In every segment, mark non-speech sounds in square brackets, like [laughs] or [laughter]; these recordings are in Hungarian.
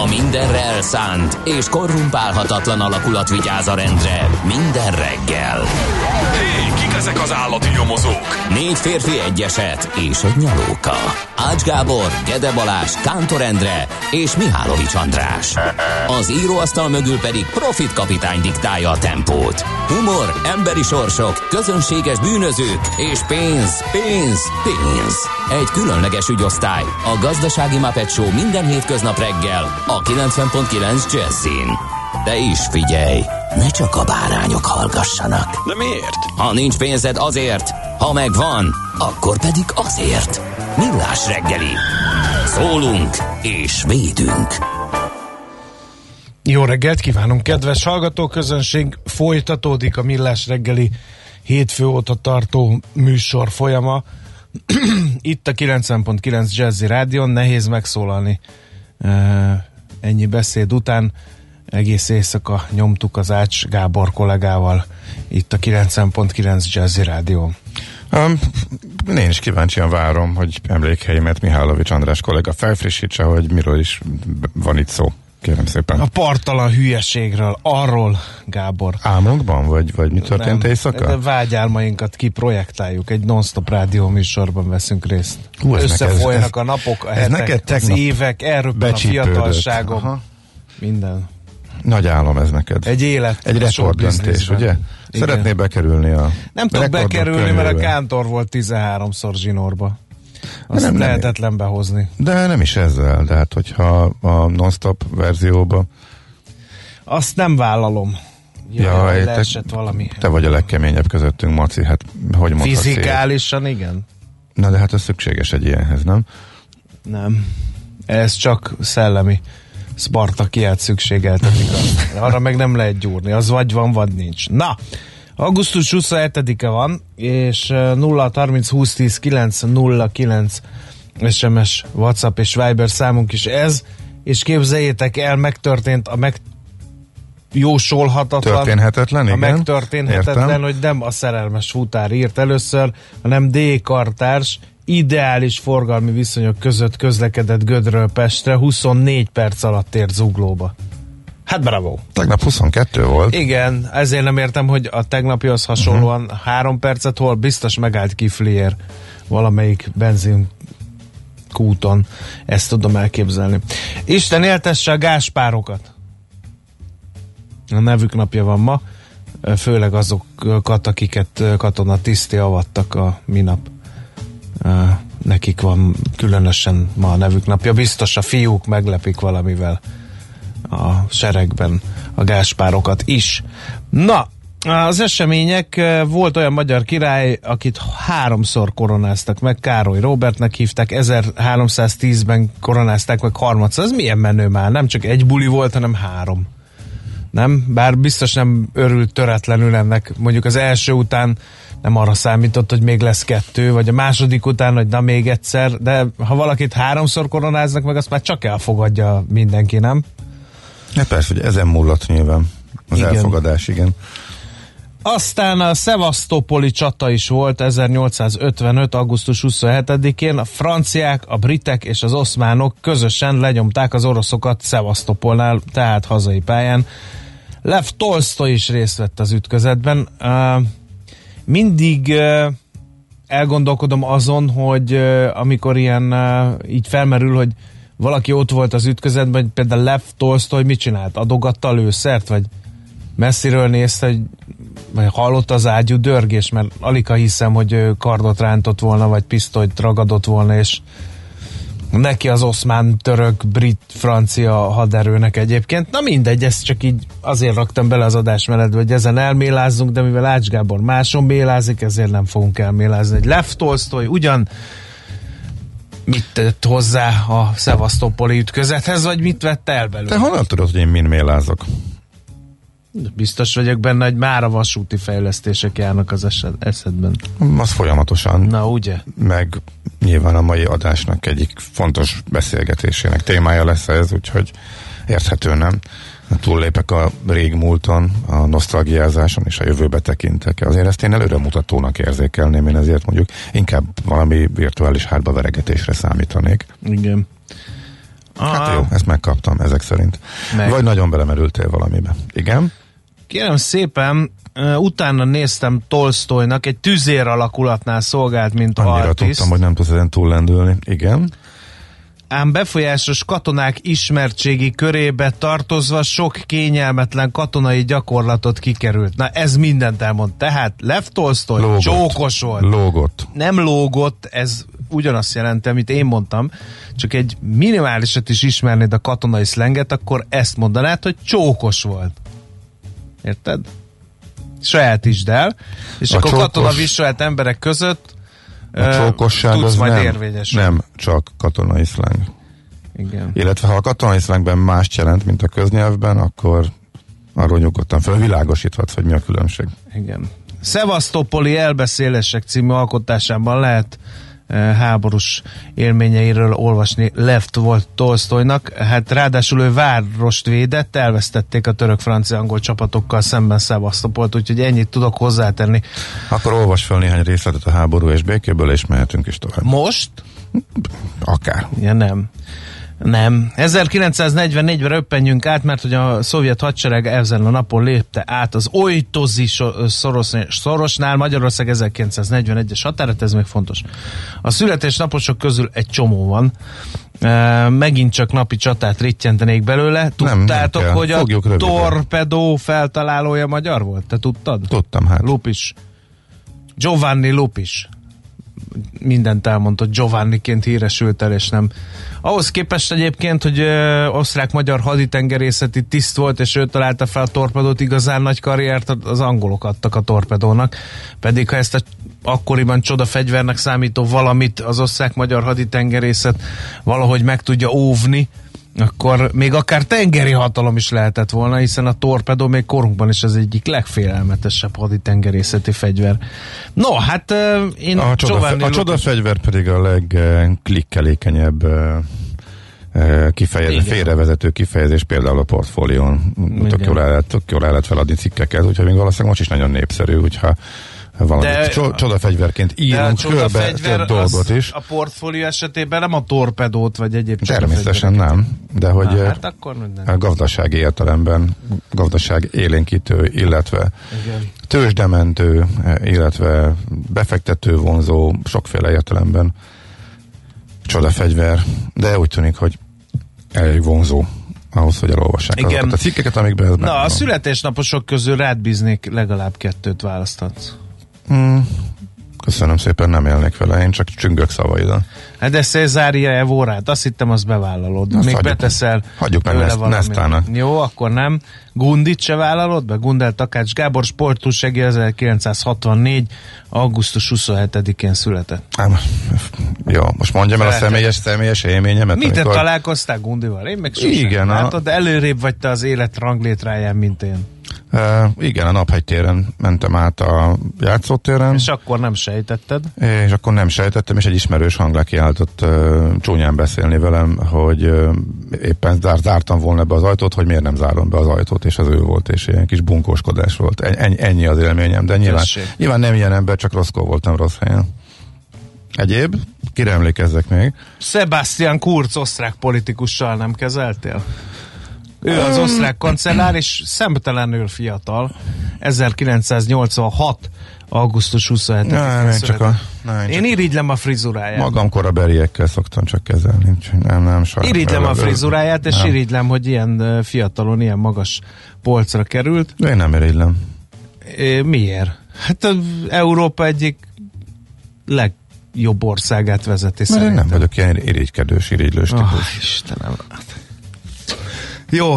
A mindenre elszánt és korrumpálhatatlan alakulat vigyáz a rendre minden reggel. Hé, kik ezek az állati nyomozók? Négy férfi egyeset és egy nyalóka. Ács Gábor, Gede Balázs, Kántor Endre és Mihálovics András. Az íróasztal mögül pedig Profit kapitány diktálja a tempót. Humor, emberi sorsok, közönséges bűnözők és pénz, pénz, pénz. Egy különleges ügyosztály. A Gazdasági Muppet Show minden hétköznap reggel a 90.9 Jazzin. De is figyelj, ne csak a bárányok hallgassanak. De miért? Ha nincs pénzed azért, ha megvan, akkor pedig azért. Millás reggeli. Szólunk és védünk. Jó reggelt kívánunk, kedves hallgatóközönség! Folytatódik a Millás reggeli hétfő óta tartó műsor folyama. [clears throat] Itt a 90.9 Jazzy Rádion, nehéz megszólalni ennyi beszéd után. Egész éjszaka nyomtuk az Ács Gábor kollégával itt a 90.9 Jazzy Rádió. Um, én is kíváncsian várom, hogy emlékhelyémet Mihálovics András kollega felfrissítse, hogy miről is van itt szó. Kérem szépen. A partalan hülyeségről, arról, Gábor. Álmunkban, vagy, vagy mi történt Nem, éjszaka? de vágyálmainkat kiprojektáljuk, egy non-stop rádió műsorban veszünk részt. Hú, ez Összefolynak neked- a napok, a ez hetek, neked az évek, elröppen a fiatalságom. Aha. Minden. Nagy álom ez neked. Egy élet. Egy rekorddöntés, ugye? Igen. Szeretnél bekerülni a Nem tudok bekerülni, mert a. Kántor volt 13-szor zsinórba. Azt Nem, nem. lehetetlen behozni. De nem is ezzel, de hát hogyha a non-stop verzióba Azt nem vállalom. Jaj, Ja, jaj, te- valami. te vagy a legkeményebb közöttünk, Maci, hát hogy mondhatsz ilyet? Fizikálisan igen. Na de hát ez szükséges egy ilyenhez, nem? Nem. Ez csak szellemi Spartakiát szükségeltetik. [laughs] Arra meg nem lehet gyúrni. Az vagy van, vagy nincs. Na, augusztus 27-e van, és eh, 0 30 20 10 9 0 9 SMS, WhatsApp és Viber számunk is ez, és képzeljétek el, megtörtént a meg jósolhatatlan, Történhetetlen, a igen. megtörténhetetlen, Értem. hogy nem a szerelmes futár írt először, hanem D. Kartárs ideális forgalmi viszonyok között közlekedett Gödről Pestre, 24 perc alatt ért zuglóba. Hát bravo! Tegnap 22 volt. Igen, ezért nem értem, hogy a tegnapihoz hasonlóan uh-huh. három percet hol biztos megállt Kiflier valamelyik benzin kúton. Ezt tudom elképzelni. Isten éltesse a gáspárokat. A nevük napja van ma, főleg azokat, akiket katona tiszti avattak a minap. Nekik van különösen ma a nevük napja. Biztos a fiúk meglepik valamivel a seregben a gáspárokat is. Na, az események, eh, volt olyan magyar király, akit háromszor koronáztak meg, Károly Robertnek hívták, 1310-ben koronázták meg harmadszor. Ez milyen menő már, nem csak egy buli volt, hanem három. Nem? Bár biztos nem örült töretlenül ennek. Mondjuk az első után nem arra számított, hogy még lesz kettő, vagy a második után, hogy na még egyszer, de ha valakit háromszor koronáznak meg, azt már csak elfogadja mindenki, nem? Hát persze, hogy ezen múlott nyilván az Igen. elfogadás, igen. Aztán a Szevasztopoli csata is volt 1855. augusztus 27-én. A franciák, a britek és az oszmánok közösen lenyomták az oroszokat Szevasztopolnál, tehát hazai pályán. Lev Tolstoy is részt vett az ütközetben. Mindig elgondolkodom azon, hogy amikor ilyen így felmerül, hogy valaki ott volt az ütközetben, hogy például Lev Tolstoy mit csinált? Adogatta a lőszert, vagy messziről nézte, hogy vagy hallott az ágyú dörgés, mert alig ha hiszem, hogy kardot rántott volna, vagy pisztolyt ragadott volna, és neki az oszmán, török, brit, francia haderőnek egyébként. Na mindegy, ezt csak így azért raktam bele az adásmenetbe, hogy ezen elmélázzunk, de mivel Ács Gábor máson mélázik, ezért nem fogunk elmélázni. Egy Lev Tolstoy ugyan mit tett hozzá a szevasztopoli ütközethez, vagy mit vett el belőle? Te honnan tudod, hogy én min mélázok? Biztos vagyok benne, hogy már a vasúti fejlesztések járnak az eset, esetben. Az folyamatosan. Na, ugye? Meg nyilván a mai adásnak egyik fontos beszélgetésének témája lesz ez, úgyhogy érthető nem. Túllépek a régmúlton, a nosztalgiázáson és a jövőbe tekintek. Azért ezt én előremutatónak érzékelném, én ezért mondjuk inkább valami virtuális hátbaveregetésre számítanék. Igen. Hát jó, ezt megkaptam ezek szerint. Meg. Vagy nagyon belemerültél valamibe. Igen? Kérem szépen, utána néztem Tolstoynak, egy tüzér alakulatnál szolgált, mint Annyira artist. tudtam, hogy nem tudsz ezen túllendülni. Igen. Ám befolyásos katonák ismertségi körébe tartozva sok kényelmetlen katonai gyakorlatot kikerült. Na ez mindent elmond. Tehát Lev Tolstoy Lógott. csókos volt. Lógott. nem lógott, ez ugyanazt jelenti, amit én mondtam, csak egy minimálisat is ismernéd a katonai szlenget, akkor ezt mondanád, hogy csókos volt. Érted? Sajátítsd el, és A akkor csókos- katona viselt emberek között A csókosság tudsz az majd nem, nem csak katonai szleng. Igen. Illetve ha a katonai szlengben mást jelent, mint a köznyelvben, akkor arról nyugodtan felvilágosíthatsz, hogy mi a különbség. Igen. Szevasztopoli elbeszélések című alkotásában lehet eh, háborús élményeiről olvasni Lev volt Tolstoynak. Hát ráadásul ő várost védett, elvesztették a török-francia-angol csapatokkal szemben Szevasztopolt, úgyhogy ennyit tudok hozzátenni. Akkor olvas fel néhány részletet a háború és békéből, és mehetünk is tovább. Most? Akár. Ja nem. Nem. 1944-ben röppenjünk át, mert hogy a szovjet hadsereg ezen a napon lépte át az Ojtozi szoros, szorosnál Magyarország 1941-es határat, ez még fontos. A születésnaposok közül egy csomó van. E, megint csak napi csatát rittyentenék belőle. nem Tudtátok, kell. hogy a Fogjuk torpedó feltalálója magyar volt? Te tudtad? Tudtam hát. Lupis. Giovanni Lupis. Mindent elmondott, Giovanniként híresült el, és nem. Ahhoz képest egyébként, hogy ö, osztrák-magyar haditengerészeti tiszt volt, és ő találta fel a torpedót, igazán nagy karriert az angolok adtak a torpedónak. Pedig ha ezt a akkoriban csoda fegyvernek számító valamit az osztrák-magyar haditengerészet valahogy meg tudja óvni, akkor még akár tengeri hatalom is lehetett volna, hiszen a torpedó még korunkban is az egyik legfélelmetesebb haditengerészeti fegyver. No, hát én A, csoda, Giovanni a csodafegyver pedig a legklikkelékenyebb kifejezés, félrevezető kifejezés például a portfólión. Tök Igen. jól, el lehet, tök jól el lehet feladni cikkeket, úgyhogy még valószínűleg most is nagyon népszerű, hogyha valamit De- cso- csodafegyverként írunk csoda körbe több dolgot is. A portfólió esetében nem a torpedót, vagy egyéb Természetesen nem, de hogy Na, hát akkor minden. gazdasági értelemben gazdaság élénkítő, illetve Igen. tőzsdementő, illetve befektető vonzó, sokféle értelemben csodafegyver, de úgy tűnik, hogy elég vonzó ahhoz, hogy elolvassák Igen. azokat a cikkeket, amikben ez Na, a születésnaposok közül rád bíznék legalább kettőt választhatsz. Hmm, köszönöm szépen, nem élnék vele, én csak csüngök szavaidon. Hát de Cezária Evorát, azt hittem, azt bevállalod. Azt Még hagyjuk- beteszel hagyjuk meg Nest-. Nestának. Jó, akkor nem. Gundit se vállalod be? Gundel Takács Gábor sportúsegi 1964. augusztus 27-én született. Ám, jó, most mondjam el a személyes, személyes élményemet. Mit amikor- találkoztál Gundival? Én meg sosem. Igen, a- Látod, előrébb vagy te az élet ranglétráján, mint én. Uh, igen, a Naphegy téren mentem át a játszótéren, És akkor nem sejtetted. és akkor nem sejtettem, és egy ismerős hang kiáltott uh, csúnyán beszélni velem, hogy uh, éppen zár, zártam volna be az ajtót, hogy miért nem zárom be az ajtót, és az ő volt, és ilyen kis bunkóskodás volt. Ennyi, ennyi az élményem, de nyilván, Tessék. nyilván nem ilyen ember, csak rosszkó voltam rossz helyen. Egyéb? Kire emlékezzek még? Sebastian Kurz osztrák politikussal nem kezeltél? Ő az osztrák kancellár, és szemtelenül fiatal. 1986. augusztus 27 Nem, én csak a... Nem, én Én irigylem a frizuráját. magam korabeliekkel szoktam csak kezelni. Nem, nem, sajnos. Irigylem a frizuráját, és nem. irigylem, hogy ilyen fiatalon, ilyen magas polcra került. Én nem irigylem. É, miért? Hát Európa egyik legjobb országát vezeti Mert én szerintem. nem vagyok ilyen irigykedős, irigylős Oh, típus. Istenem. Jó,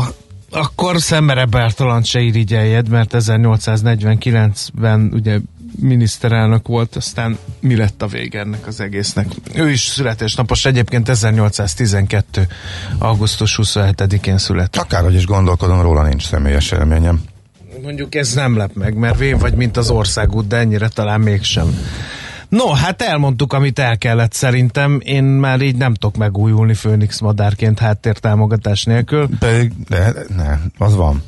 akkor Szemmere Bertalant se irigyeljed, mert 1849-ben ugye miniszterelnök volt, aztán mi lett a vége ennek az egésznek? Ő is születésnapos, egyébként 1812. augusztus 27-én született. Akárhogy is gondolkodom, róla nincs személyes élményem. mondjuk ez nem lep meg, mert vén vagy, mint az országút, de ennyire talán mégsem. No, hát elmondtuk, amit el kellett szerintem. Én már így nem tudok megújulni Főnix madárként háttértámogatás nélkül. Pedig, de, ne, az van.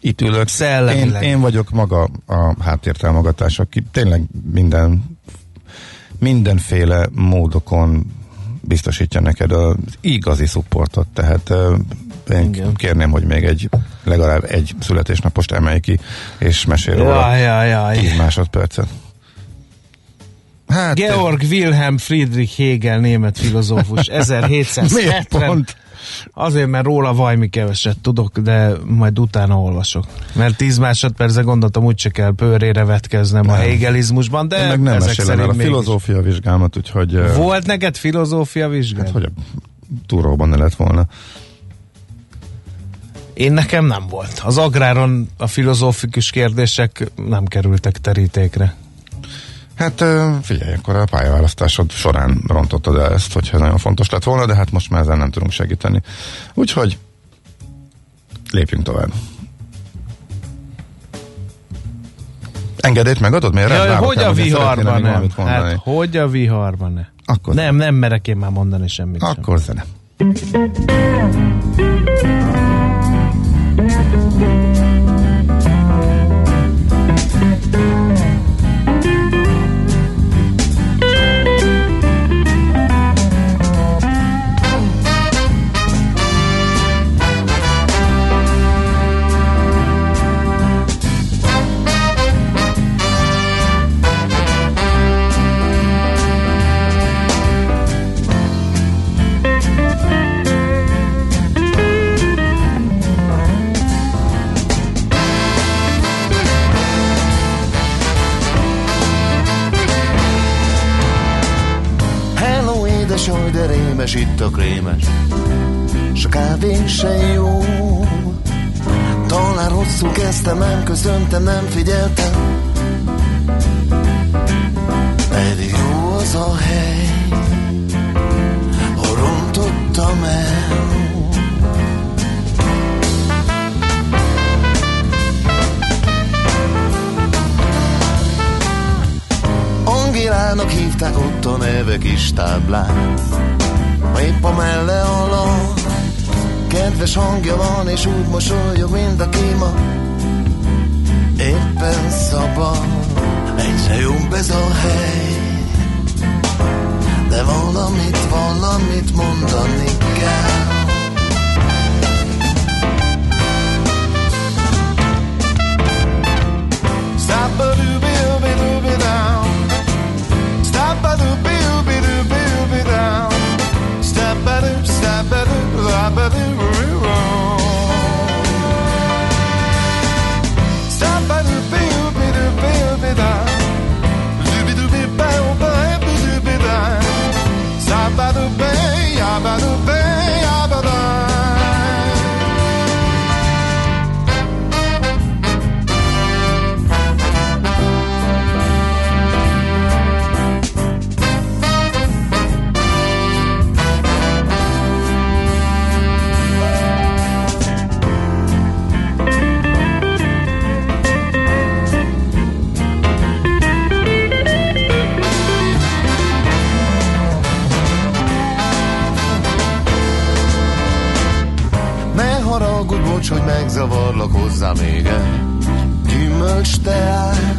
Itt ülök. Én, Szellemileg. én vagyok maga a háttértámogatás, aki tényleg minden mindenféle módokon biztosítja neked az igazi szupportot, tehát én Igen. kérném, hogy még egy legalább egy születésnapost emelj ki, és mesél róla Jaj, jaj, 10 jaj. másodpercet. Hát, Georg Wilhelm Friedrich Hegel, német filozófus, [laughs] miért 1770. pont? Azért, mert róla vajmi keveset tudok, de majd utána olvasok. Mert 10 másodperce gondoltam, úgyse kell pőrére vetkeznem a Nem. hegelizmusban, de Én meg nem ezek mesélem el szerint a filozófia vizsgámat, úgyhogy Volt neked filozófia vizsgálat? hát, hogy a túróban ne lett volna. Én nekem nem volt. Az agráron a filozófikus kérdések nem kerültek terítékre. Hát figyelj, akkor a pályaválasztásod során rontottad el ezt, hogyha ez nagyon fontos lett volna, de hát most már ezzel nem tudunk segíteni. Úgyhogy lépjünk tovább. Engedélyt megadod? Miért Jaj, rábokám, hogy a viharban még ne? valamit mondani? Hát, hogy a viharban ne? Akkor, Nem, nem merek én már mondani semmit sem. akkor zene. Itt a krémes. S a kávé se jó. Talán rosszul kezdtem, nem köszöntem, nem figyeltem. Pedig jó az a hely, hol rontottam el. Angélának hívták ott a neve kis táblán épp a melle alatt Kedves hangja van és úgy mosolyog, mint a kéma. Éppen szabad. Egyre jobb ez a hely. De valamit, valamit mondani kell. Stop a dooby dooby dooby down Stop a dooby dooby dooby dooby down Stop a doop, stop a doop, stop a doop, Stop a dooby dooby dooby dooby down Dooby dooby bow bow dooby down Stop a dooby, yabba megzavarlak hozzá még egy gyümölcs teát.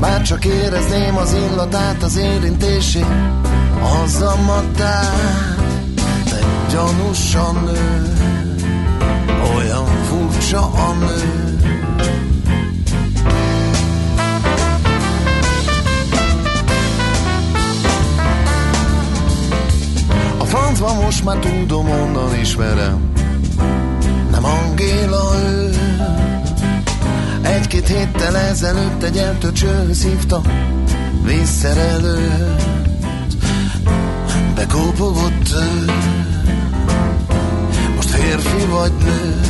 Bár csak érezném az illatát, az érintését, az a matát. De gyanúsan nő, olyan furcsa a nő. A most már tudom, onnan ismerem Angéla ő Egy-két héttel ezelőtt egy eltöcsőhöz hívta Vízszerelőt. Bekópogott ő Most férfi vagy nő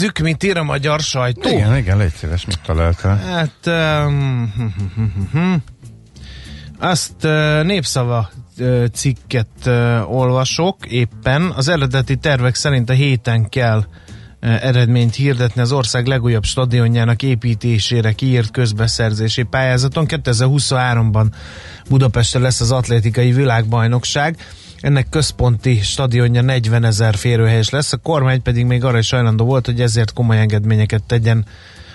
Nézzük, mit ír a magyar sajtó. Igen, igen, légy szíves, mit találtál? Hát um, azt uh, népszava uh, cikket uh, olvasok éppen. Az eredeti tervek szerint a héten kell eredményt hirdetni az ország legújabb stadionjának építésére kiírt közbeszerzési pályázaton. 2023-ban Budapesten lesz az atlétikai világbajnokság. Ennek központi stadionja 40 ezer férőhelyes lesz, a kormány pedig még arra is hajlandó volt, hogy ezért komoly engedményeket tegyen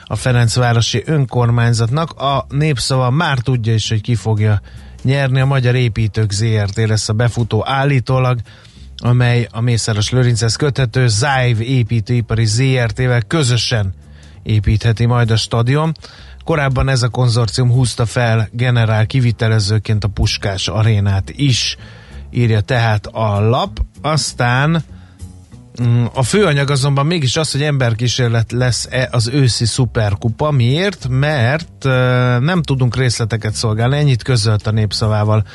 a Ferencvárosi önkormányzatnak. A népszava már tudja is, hogy ki fogja nyerni. A Magyar Építők ZRT lesz a befutó állítólag, amely a Mészáros Lőrinchez köthető Zájv építőipari ZRT-vel közösen építheti majd a stadion. Korábban ez a konzorcium húzta fel generál kivitelezőként a Puskás arénát is írja tehát a lap. Aztán mm, a főanyag azonban mégis az, hogy emberkísérlet lesz-e az őszi szuperkupa. Miért? Mert nem tudunk részleteket szolgálni. Ennyit közölt a népszavával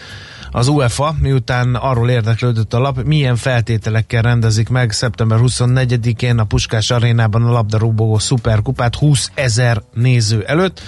az UEFA, miután arról érdeklődött a lap, milyen feltételekkel rendezik meg szeptember 24-én a Puskás arénában a labdarúgó szuperkupát 20 ezer néző előtt.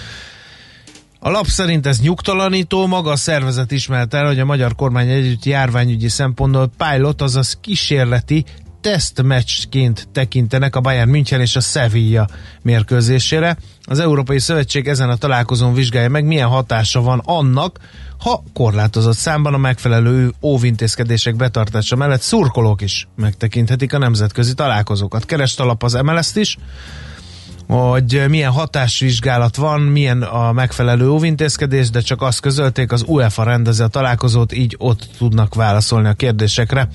A lap szerint ez nyugtalanító, maga a szervezet ismert el, hogy a magyar kormány együtt járványügyi szempontból pilot, azaz kísérleti tesztmeccsként tekintenek a Bayern München és a Sevilla mérkőzésére. Az Európai Szövetség ezen a találkozón vizsgálja meg, milyen hatása van annak, ha korlátozott számban a megfelelő óvintézkedések betartása mellett szurkolók is megtekinthetik a nemzetközi találkozókat. Kerest alap az MLS-t is, hogy milyen hatásvizsgálat van, milyen a megfelelő óvintézkedés, de csak azt közölték, az UEFA rendezi a találkozót, így ott tudnak válaszolni a kérdésekre.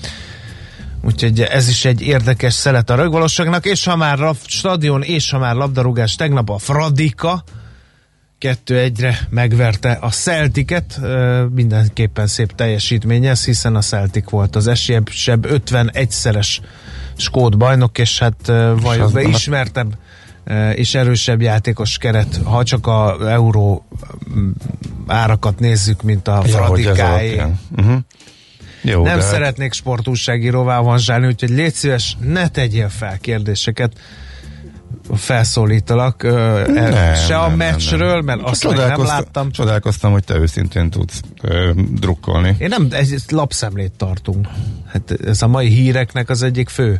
Úgyhogy ez is egy érdekes szelet a rögvalóságnak, és ha már a stadion, és ha már labdarúgás, tegnap a Fradika kettő egyre megverte a Celticet, mindenképpen szép teljesítmény ez, hiszen a Celtic volt az esélyesebb 51-szeres skót bajnok, és hát be ismertebb és erősebb játékos keret, ha csak a euró árakat nézzük, mint a ja, fradikáé. Uh-huh. Jó, Nem de... Szeretnék sportúságíróvá avanzsálni, úgyhogy légy szíves, ne tegyél fel kérdéseket felszólítalak nem, se a nem, meccsről, nem, mert azt nem láttam. Csodálkoztam, hogy te őszintén tudsz ö, drukkolni. Én nem, ez, ez lapszemlét tartunk. Hát ez a mai híreknek az egyik fő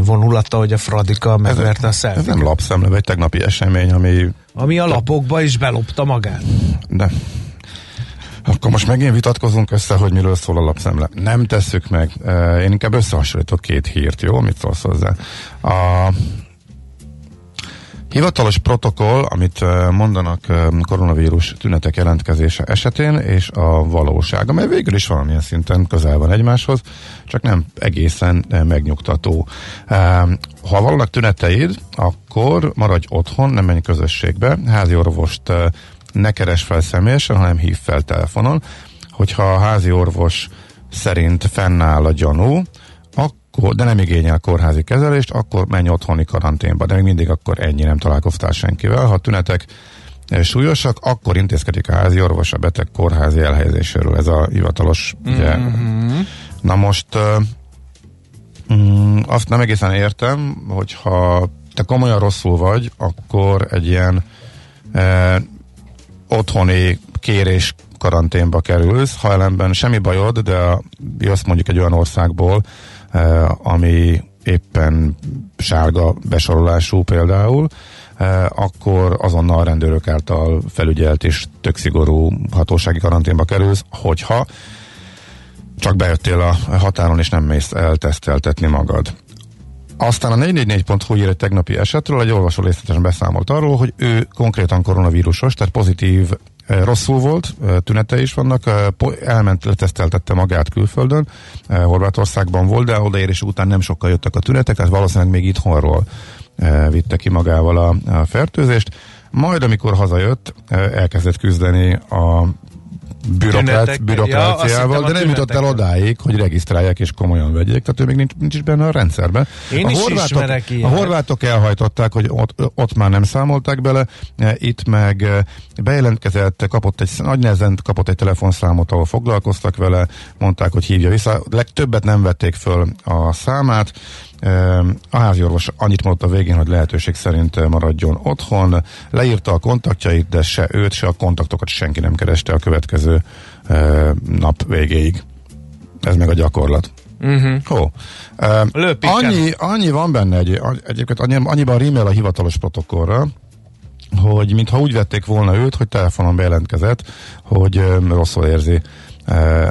vonulata, hogy a Fradika megverte a szelfit. Ez nem lapszemle, egy tegnapi esemény, ami... Ami a lapokba is belopta magát. De akkor most megint vitatkozunk össze, hogy miről szól a lapszemle. Nem tesszük meg. Én inkább összehasonlítok két hírt, jó? Mit szólsz hozzá? A Hivatalos protokoll, amit mondanak koronavírus tünetek jelentkezése esetén, és a valóság, amely végül is valamilyen szinten közel van egymáshoz, csak nem egészen megnyugtató. Ha vannak tüneteid, akkor maradj otthon, nem menj közösségbe, házi orvost ne keres fel személyesen, hanem hív fel telefonon. Hogyha a házi orvos szerint fennáll a gyanú, akkor, de nem igényel kórházi kezelést, akkor menj otthoni karanténba, de még mindig akkor ennyi nem találkoztál senkivel. Ha tünetek eh, súlyosak, akkor intézkedik a házi orvos a beteg kórházi elhelyezéséről. Ez a hivatalos, ugye. Mm-hmm. Na most uh, mm, azt nem egészen értem, hogyha te komolyan rosszul vagy, akkor egy ilyen uh, otthoni kérés karanténba kerülsz, ha ellenben semmi bajod, de jössz mondjuk egy olyan országból, Eh, ami éppen sárga besorolású például, eh, akkor azonnal a rendőrök által felügyelt és tök szigorú hatósági karanténba kerülsz, hogyha csak bejöttél a határon és nem mész elteszteltetni magad. Aztán a 444.hu ír egy tegnapi esetről, egy olvasó részletesen beszámolt arról, hogy ő konkrétan koronavírusos, tehát pozitív Rosszul volt, tünete is vannak, elment, leteszteltette magát külföldön, Horvátországban volt, de odaérés után nem sokkal jöttek a tünetek, tehát valószínűleg még itthonról vitte ki magával a, a fertőzést. Majd, amikor hazajött, elkezdett küzdeni a Ja, bürokráciával, azt de nem jutott el odáig, hogy regisztrálják és komolyan vegyék, tehát ő még nincs, nincs benne a rendszerben. Én a is horvátok, a horvátok elhajtották, hogy ott, ott már nem számolták bele, e, itt meg e, bejelentkezett, kapott egy, nagy nehezen kapott egy telefonszámot, ahol foglalkoztak vele, mondták, hogy hívja vissza. Legtöbbet nem vették föl a számát, a háziorvos annyit mondott a végén, hogy lehetőség szerint maradjon otthon, leírta a kontaktjait, de se őt, se a kontaktokat senki nem kereste a következő nap végéig. Ez meg a gyakorlat. Uh-huh. Hó. Annyi, annyi van benne egy, egyébként annyi, annyiban rímel a hivatalos protokollra, hogy mintha úgy vették volna őt, hogy telefonon bejelentkezett, hogy ö, rosszul érzi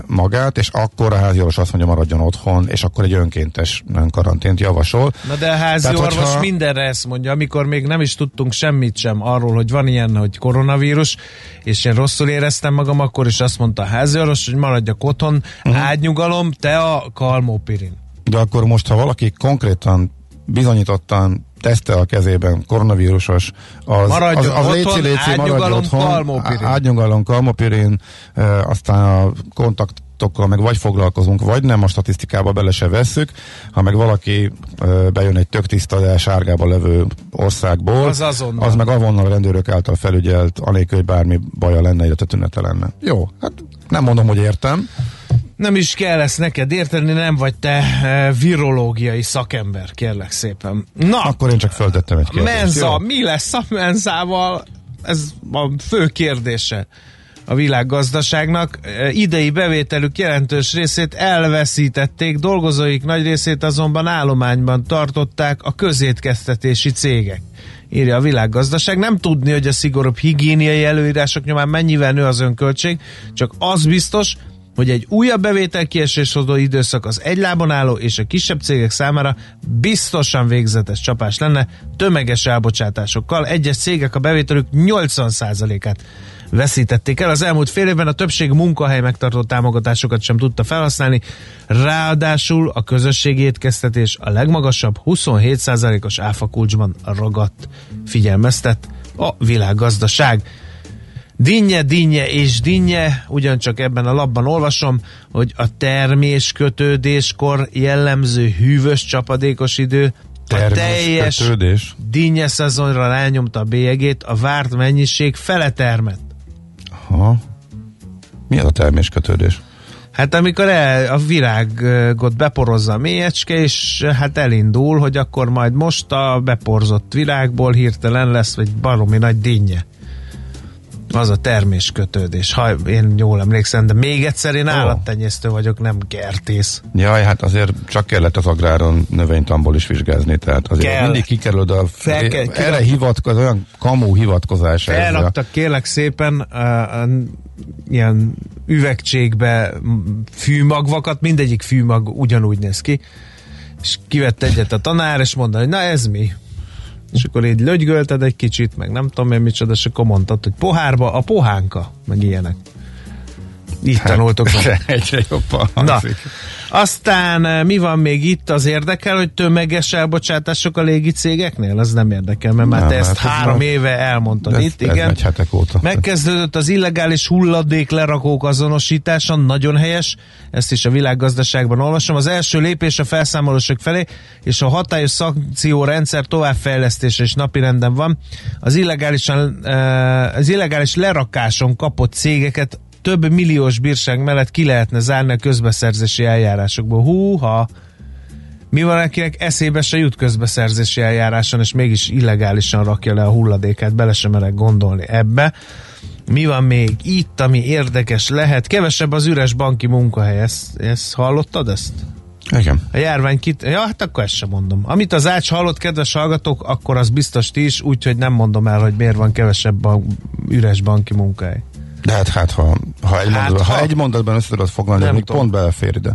magát, és akkor a házi orvos azt mondja, maradjon otthon, és akkor egy önkéntes karantént javasol. Na de a házi Tehát, hogyha- mindenre ezt mondja, amikor még nem is tudtunk semmit sem arról, hogy van ilyen, hogy koronavírus, és én rosszul éreztem magam, akkor is azt mondta a házi orvos, hogy maradjak otthon, Mhm. uh-huh. ágynyugalom, te a kalmópirin. De akkor most, ha valaki konkrétan bizonyítottan tesztel a kezében koronavírusos, az, Maradjon az, az otthon, léci, léci, ágynyugalom, otthon, kalmopirin. ágynyugalom, kalmopirin, e, aztán a kontaktokkal meg vagy foglalkozunk, vagy nem, a statisztikába bele se vesszük, ha meg valaki e, bejön egy tök tiszta, de sárgában levő országból, Az azonnal. az meg avonnal a rendőrök által felügyelt, anélkül, hogy bármi baja lenne, illetve tünete lenne. Jó, hát nem mondom, hogy értem, Nem is kell ezt neked érteni, nem vagy te e, virológiai szakember, kérlek szépen. Na, akkor én csak föltettem egy kérdést. menza, jó? mi lesz a menzával? Ez a fő kérdése a világgazdaságnak. E, Idei bevételük jelentős részét elveszítették, dolgozóik nagy részét azonban állományban tartották a közétkeztetési cégek. Írja a világgazdaság. Nem tudni, hogy a szigorúbb higiéniai előírások nyomán mennyivel nő az önköltség, csak az biztos, hogy egy újabb bevétel kiesés hozó időszak az egy lábon álló és a kisebb cégek számára biztosan végzetes csapás lenne tömeges elbocsátásokkal. Egyes cégek a bevételük 80%-át veszítették el. Az elmúlt fél évben a többség munkahely megtartó támogatásokat sem tudta felhasználni, ráadásul a közösségi étkeztetés a legmagasabb 27%-os áfakulcsban ragadt, figyelmeztet a világgazdaság. Dinnye, dinnye és dinnye, ugyancsak ebben a labban olvasom, hogy a termés kötődéskor jellemző hűvös csapadékos idő a teljes Terméskötődés. dinnye szezonra rányomta a bélyegét, a várt mennyiség fele termett. Aha. Mi az a terméskötődés? Hát amikor el, a virágot beporozza a mélyecske, és hát elindul, hogy akkor majd most a beporzott virágból hirtelen lesz egy baromi nagy dinnye. Az a terméskötődés, ha én jól emlékszem, de még egyszer én állattenyésztő vagyok, nem kertész. Jaj, hát azért csak kellett az agráron növénytamból is vizsgázni, tehát azért Kell. mindig kikerülöd a Fel kell- erre hivatkoz, olyan kamú hivatkozás Felraktak kérlek szépen uh, uh, ilyen üvegcségbe m, fűmagvakat, mindegyik fűmag ugyanúgy néz ki, és kivett egyet a tanár, és mondta, hogy na ez mi? És akkor így lögygölted egy kicsit, meg nem tudom én micsoda, és akkor mondtad, hogy pohárba a pohánka, meg ilyenek. Így Hát, tanultok. meg. [laughs] Egyre jobban Na, hangzik. Aztán eh, mi van még itt? Az érdekel, hogy tömeges elbocsátások a légi cégeknél? Az nem érdekel, mert már Nem, te ezt hát ez három már- éve elmondtad Ez, itt, ez igen. megy hetek óta. Megkezdődött az illegális hulladék lerakók azonosítása, nagyon helyes, ezt is a világgazdaságban olvasom. Az első lépés a felszámolósok felé, és a hatályos szankciórendszer továbbfejlesztése is napirenden van. Az, illegálisan, eh, az illegális lerakáson kapott cégeket több milliós bírság mellett ki lehetne zárni a közbeszerzési eljárásokból. Húha! Mi van, akinek eszébe se jut közbeszerzési eljáráson, és mégis illegálisan rakja le a hulladékát, bele sem merek gondolni ebbe. Mi van még itt, ami érdekes lehet? Kevesebb az üres banki munkahely, ezt, ezt hallottad ezt? Igen. A járvány kit... Ja, hát akkor ezt sem mondom. Amit az Ács hallott, kedves hallgatók, akkor az biztos ti is, úgyhogy nem mondom el, hogy miért van kevesebb a üres banki munkahely. De hát, hát ha, ha, egy Hát, mondatban, ha, ha- egy mondatban össze tudod foglalni, még tudom. pont belefér ide.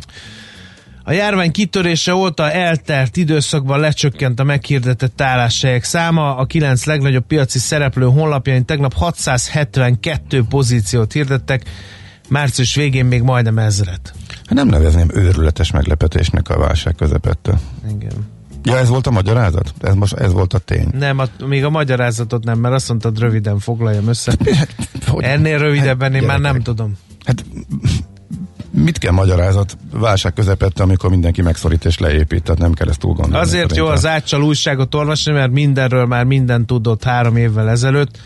A járvány kitörése óta eltelt időszakban lecsökkent a meghirdetett álláshelyek száma. A kilenc legnagyobb piaci szereplő honlapjain tegnap 672 pozíciót hirdettek, március végén még majdnem ezret. Hát nem nevezném őrületes meglepetésnek a válság közepette. Igen. Ja, ez volt a magyarázat? Ez most ez volt a tény? Nem, a, még a magyarázatot nem, mert azt mondtad röviden foglaljam össze. [laughs] Hogy- Ennél rövidebben én már nem gyerekek. tudom. Hát mit kell magyarázat válság közepette, amikor mindenki megszorít és leépít, tehát nem kell ezt túl gondolni. Azért jó az átcsal újságot olvasni, mert mindenről már minden tudott három évvel ezelőtt.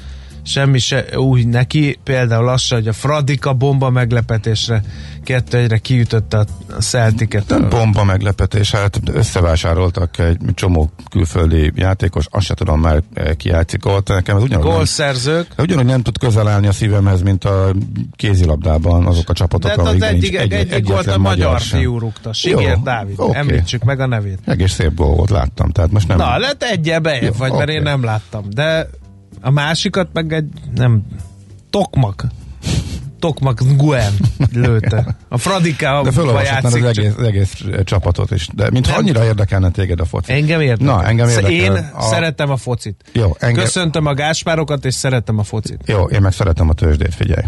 Semmi se új neki, például az se, hogy a Fradika bomba meglepetésre kettő egyre kiütötte a Celticet. Nem bomba meglepetés, hát összevásároltak egy csomó külföldi játékos, azt se tudom már eh, ki játszik ott, nekem ez ugyanúgy nem, Gólszerzők. ugyanúgy nem tud közel állni a szívemhez, mint a kézilabdában azok a csapatok, hát az amikben egyik, nincs egy, egyik volt a magyar sem. fiú rúgta. Sigér Jó, Dávid. oké. Említsük meg a nevét. Egész szép gól volt, láttam, tehát most nem... Na, lett egyel bejebb Jó, vagy, mert oké. én nem láttam. De a másikat meg egy, nem, Tokmak. Tokmak Guen lőtte. A Fradika de felolvashatnád az egész, az egész csapatot is. De mintha annyira érdekelne téged a foci. Engem érdekel. Na, engem érdekel. Én A- szeretem a focit. Jó, engem... Köszöntöm a gáspárokat, és szeretem a focit. Jó, én meg szeretem a tőzsdét, figyelj.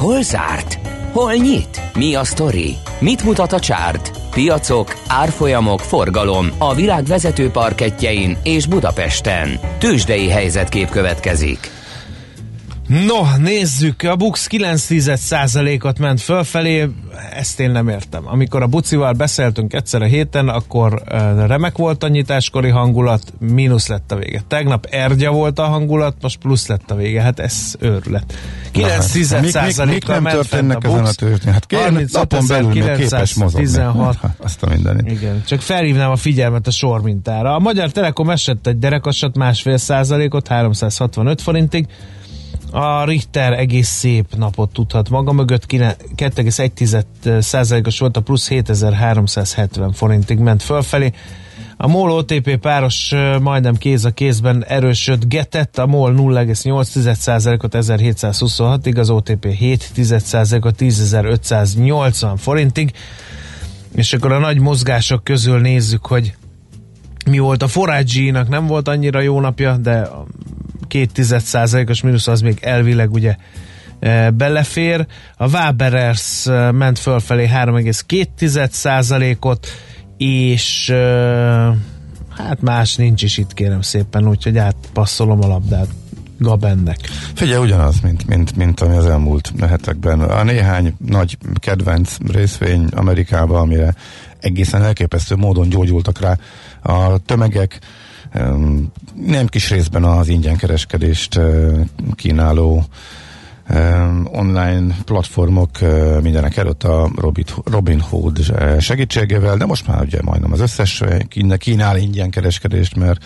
Hol zárt? Hol nyit? Mi a sztori? Mit mutat a csárt? Piacok, árfolyamok, forgalom a világ vezető parketjein és Budapesten. Tősdei helyzetkép következik. No, nézzük, a Bux 9%-ot ment fölfelé, ezt én nem értem. Amikor a Bucival beszéltünk egyszer a héten, akkor remek volt a nyitáskori hangulat, mínusz lett a vége. Tegnap ergya volt a hangulat, most plusz lett a vége, hát ez őrület. 9 Mik- mik- mik nem ment fent a ezen a Bux, tőzsdén? Hát kérem, napon belül még képes mozogni. 35.916. Hát, Azt a mindenit. Igen, csak felhívnám a figyelmet a sormintára. A Magyar Telekom esett egy derekasat másfél százalékot, 365 forintig. A Richter egész szép napot tudhat maga mögött, kine- 2,1 százalékos volt a plusz 7370 forintig ment fölfelé. A MOL OTP páros majdnem kéz a kézben erősödgetett, a MOL 0,8%-ot 1726-ig, az OTP 7%-ot 10.580 forintig. És akkor a nagy mozgások közül nézzük, hogy mi volt a Forage-nak, nem volt annyira jó napja, de a két tized százalékos mínusz az még elvileg ugye e, belefér. A Waberers e, ment fölfelé 3,2 százalékot, és e, hát más nincs is itt kérem szépen, úgyhogy átpasszolom a labdát Gabennek. Figyelj, ugyanaz, mint, mint, mint ami az elmúlt hetekben. A néhány nagy kedvenc részvény Amerikában, amire egészen elképesztő módon gyógyultak rá a tömegek, nem kis részben az ingyenkereskedést eh, kínáló online platformok eh, mindenek előtt a Robin Hood eh, segítségével, de most már ugye majdnem az összes kín- kínál ingyenkereskedést, mert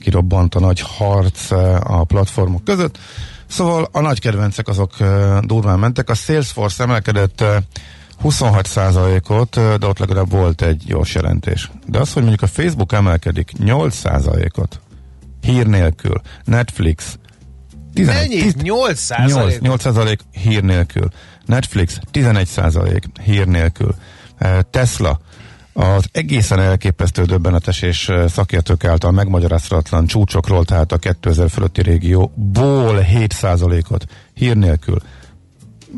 kirobbant a nagy harc a platformok között. Szóval a nagy kedvencek azok durván mentek. A Salesforce emelkedett 26%-ot, eh, de ott legalább volt egy gyors jelentés. De az, hogy mondjuk a Facebook emelkedik 8%-ot, hír nélkül, Netflix 11, Mennyi? 8 8, százalék? 8 százalék hír nélkül. Netflix 11 százalék hír nélkül. Tesla az egészen elképesztő döbbenetes és szakértők által megmagyarázhatatlan csúcsokról, tehát a 2000 fölötti régióból 7 százalékot hír nélkül.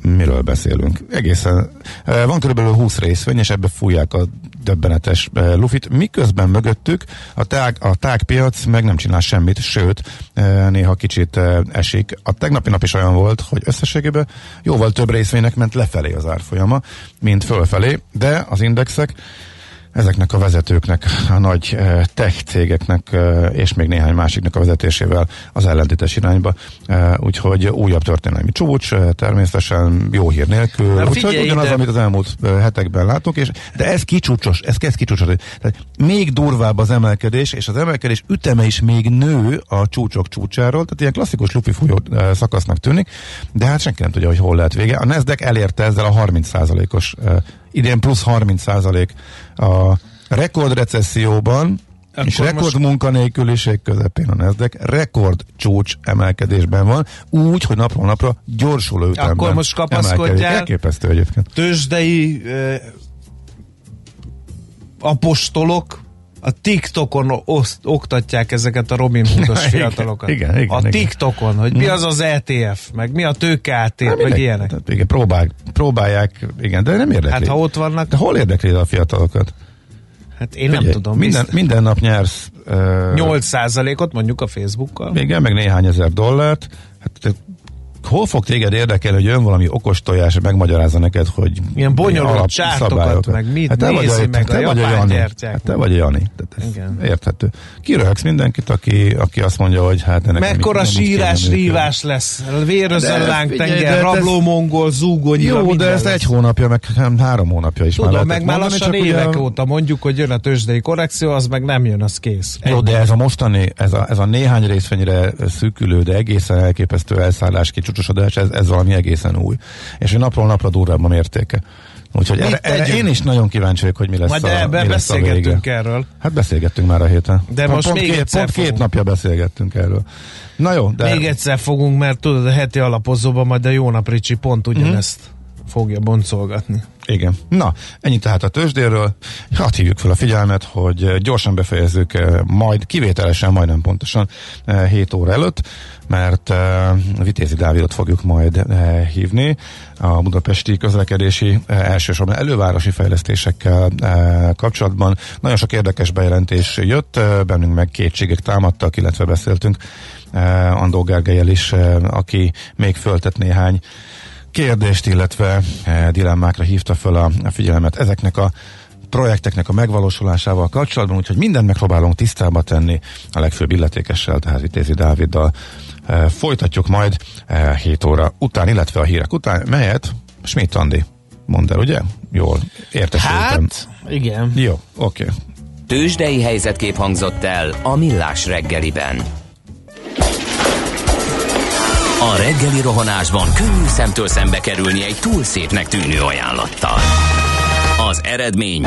Miről beszélünk? Egészen. Van körülbelül 20 részvény, és ebbe fújják a döbbenetes lufit, miközben mögöttük a tág, a tágpiac meg nem csinál semmit, sőt, néha kicsit esik. A tegnapi nap is olyan volt, hogy összességében jóval több részvénynek ment lefelé az árfolyama, mint fölfelé, de az indexek ezeknek a vezetőknek, a nagy eh, tech cégeknek eh, és még néhány másiknak a vezetésével az ellentétes irányba. Eh, úgyhogy újabb történelmi csúcs, természetesen jó hír nélkül. Na, úgyhogy ugyanaz, ide. amit az elmúlt hetekben látunk, és, de ez kicsúcsos, ez kezd kicsúcsosodni. Tehát még durvább az emelkedés, és az emelkedés üteme is még nő a csúcsok csúcsáról, tehát ilyen klasszikus lufi eh, szakasznak tűnik, de hát senki nem tudja, hogy hol lehet vége. A Nasdaq elérte ezzel a 30%-os, eh, idén plusz 30% a rekordrecesszióban, Akkor és rekord most- munkanélküliség közepén a Nasdaq rekord csúcs emelkedésben van, úgy, hogy napról napra gyorsuló ütemben Akkor most kapaszkodjál. Elképesztő egyébként. Tőzsdei ö, apostolok a TikTokon oszt, oktatják ezeket a Robin Hoodos Igen, fiatalokat. igen, igen, a igen. TikTokon, hogy mi az az ETF, meg mi a tőkeátét, meg Mindenki- ilyenek. Tehát igen, próbál, próbálják, igen, de nem érdekli. Hát ha ott vannak, De hol érdekli a fiatalokat? hát én nem Figyelj, tudom. Minden, biztos- minden nap nyersz uh, 8%-ot mondjuk a Facebookkal. igen, meg néhány ezer dollárt. Hát hol fog téged érdekelni, hogy jön valami okos tojás, megmagyarázza neked, hogy Ilyen bonyolult csártokat, meg mit hát te vagy nézi a, meg te a vagy japán gyertyák. Hát te vagy a Jani. Tehát ez Igen. Érthető. Kiröhögsz mindenkit, aki, aki azt mondja, hogy hát ennek Mekkora kéne sírás, rívás lesz. Vérözön De láng figyelj, tenger, ez- rabló mongol, zúgó nyila, Jó, de lesz. egy hónapja, meg nem, három hónapja is Tudom, már meg már lassan évek óta mondjuk, hogy jön a tőzsdei korrekció, az meg nem jön, az kész. Jó, de ez a mostani, ez a, ez a néhány részfenyre szűkülő, de egészen elképesztő elszállás, kicsúcsosodás, ez, ez valami egészen új. És hogy napról napra durvább a mértéke. Úgyhogy erre, erre én is nagyon kíváncsi vagyok, hogy mi lesz Majd a, ebben mi lesz a beszélgettünk erről. Hát beszélgettünk már a héten. De pont most pont még két, egyszer Pont két napja beszélgettünk erről. Na jó, de... Még egyszer fogunk, mert tudod, a heti alapozóban majd a Jónap Ricsi pont ugyanezt fogja boncolgatni. Igen. Na, ennyi tehát a tőzsdéről. Hát hívjuk fel a figyelmet, hogy eh, gyorsan befejezzük eh, majd, kivételesen, majdnem pontosan 7 óra előtt, mert eh, Vitézi Dávidot fogjuk majd eh, hívni a budapesti közlekedési eh, elsősorban elővárosi fejlesztésekkel eh, kapcsolatban. Nagyon sok érdekes bejelentés jött, eh, bennünk meg kétségek támadtak, illetve beszéltünk eh, Andó Gergelyel is, eh, aki még föltett néhány kérdést, illetve eh, dilemmákra hívta föl a, a figyelmet ezeknek a projekteknek a megvalósulásával kapcsolatban, úgyhogy mindent megpróbálunk tisztába tenni a legfőbb illetékessel, tehát Vitézi Dáviddal. Eh, folytatjuk majd eh, 7 óra után, illetve a hírek után, melyet Schmidt Andi mond el, ugye? Jól értesültem. Hát, igen. Jó, oké. Okay. Tőzsdei helyzetkép hangzott el a Millás reggeliben. A reggeli rohanásban könnyű szemtől szembe kerülni egy túl szépnek tűnő ajánlattal. Az eredmény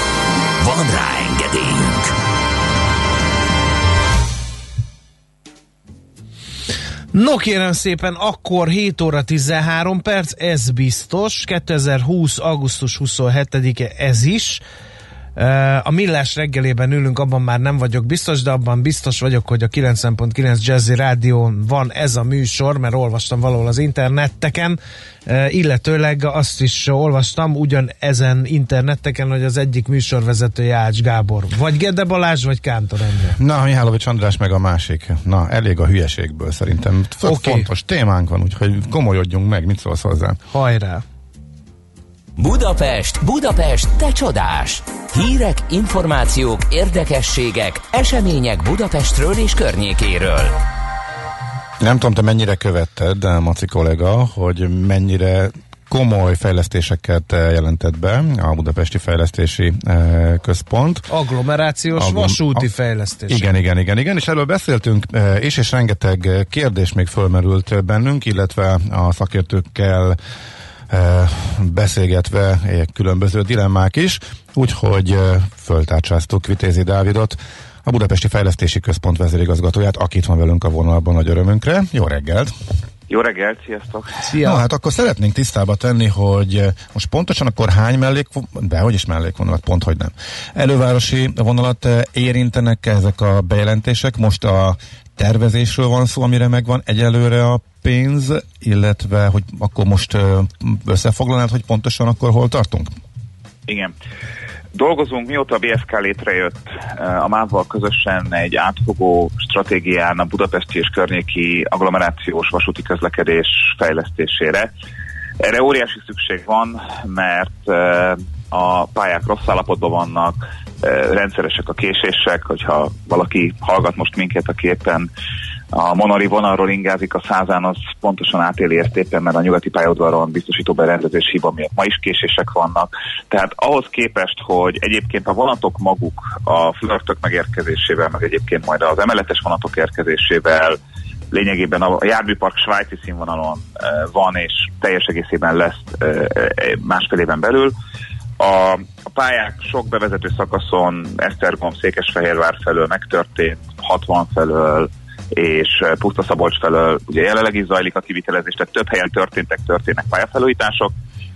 Van rá engedélyünk! No kérem szépen, akkor 7 óra 13 perc, ez biztos. 2020. augusztus 27-e ez is. A millás reggelében ülünk, abban már nem vagyok biztos, de abban biztos vagyok, hogy a 90.9 Jazzy Rádión van ez a műsor, mert olvastam valahol az interneteken, illetőleg azt is olvastam ugyan ezen interneteken, hogy az egyik műsorvezetője Ács Gábor. Vagy Gede Balázs, vagy Kántor Endre. Na, Mihálovics András meg a másik. Na, elég a hülyeségből szerintem. Okay. Fontos témánk van, úgyhogy komolyodjunk meg, mit szólsz hozzá? Hajrá! Budapest, Budapest, te csodás! Hírek, információk, érdekességek, események Budapestről és környékéről. Nem tudom, te mennyire követted, de Maci kollega, hogy mennyire komoly fejlesztéseket jelentett be a Budapesti Fejlesztési eh, Központ. Agglomerációs Agglo- vasúti a- fejlesztés. Igen, igen, igen, igen, és erről beszéltünk, eh, és, és rengeteg kérdés még fölmerült bennünk, illetve a szakértőkkel beszélgetve eh, különböző dilemmák is, úgyhogy eh, föltárcsáztuk Vitézi Dávidot, a Budapesti Fejlesztési Központ vezérigazgatóját, akit van velünk a vonalban nagy örömünkre. Jó reggelt! Jó reggelt, sziasztok! Szia! No, hát akkor szeretnénk tisztába tenni, hogy eh, most pontosan akkor hány mellék, de hogy is mellékvonalat, pont hogy nem. Elővárosi vonalat eh, érintenek ezek a bejelentések, most a tervezésről van szó, amire megvan egyelőre a pénz, illetve hogy akkor most eh, összefoglalnád, hogy pontosan akkor hol tartunk? Igen. Dolgozunk, mióta a BFK létrejött eh, a MÁV-val közösen egy átfogó stratégián a budapesti és környéki agglomerációs vasúti közlekedés fejlesztésére. Erre óriási szükség van, mert eh, a pályák rossz állapotban vannak, eh, rendszeresek a késések, hogyha valaki hallgat most minket, aki éppen a Monori vonalról ingázik a százán, az pontosan átéli ezt éppen, mert a nyugati pályaudvaron biztosító berendezés hiba miatt ma is késések vannak. Tehát ahhoz képest, hogy egyébként a vonatok maguk a flörtök megérkezésével, meg egyébként majd az emeletes vonatok érkezésével lényegében a járműpark svájci színvonalon eh, van, és teljes egészében lesz eh, eh, másfél éven belül. A, a pályák sok bevezető szakaszon Esztergom, Székesfehérvár felől megtörtént, 60 felől, és Puszta Szabolcs felől ugye jelenleg is zajlik a kivitelezés, tehát több helyen történtek, történnek pályafelújítások,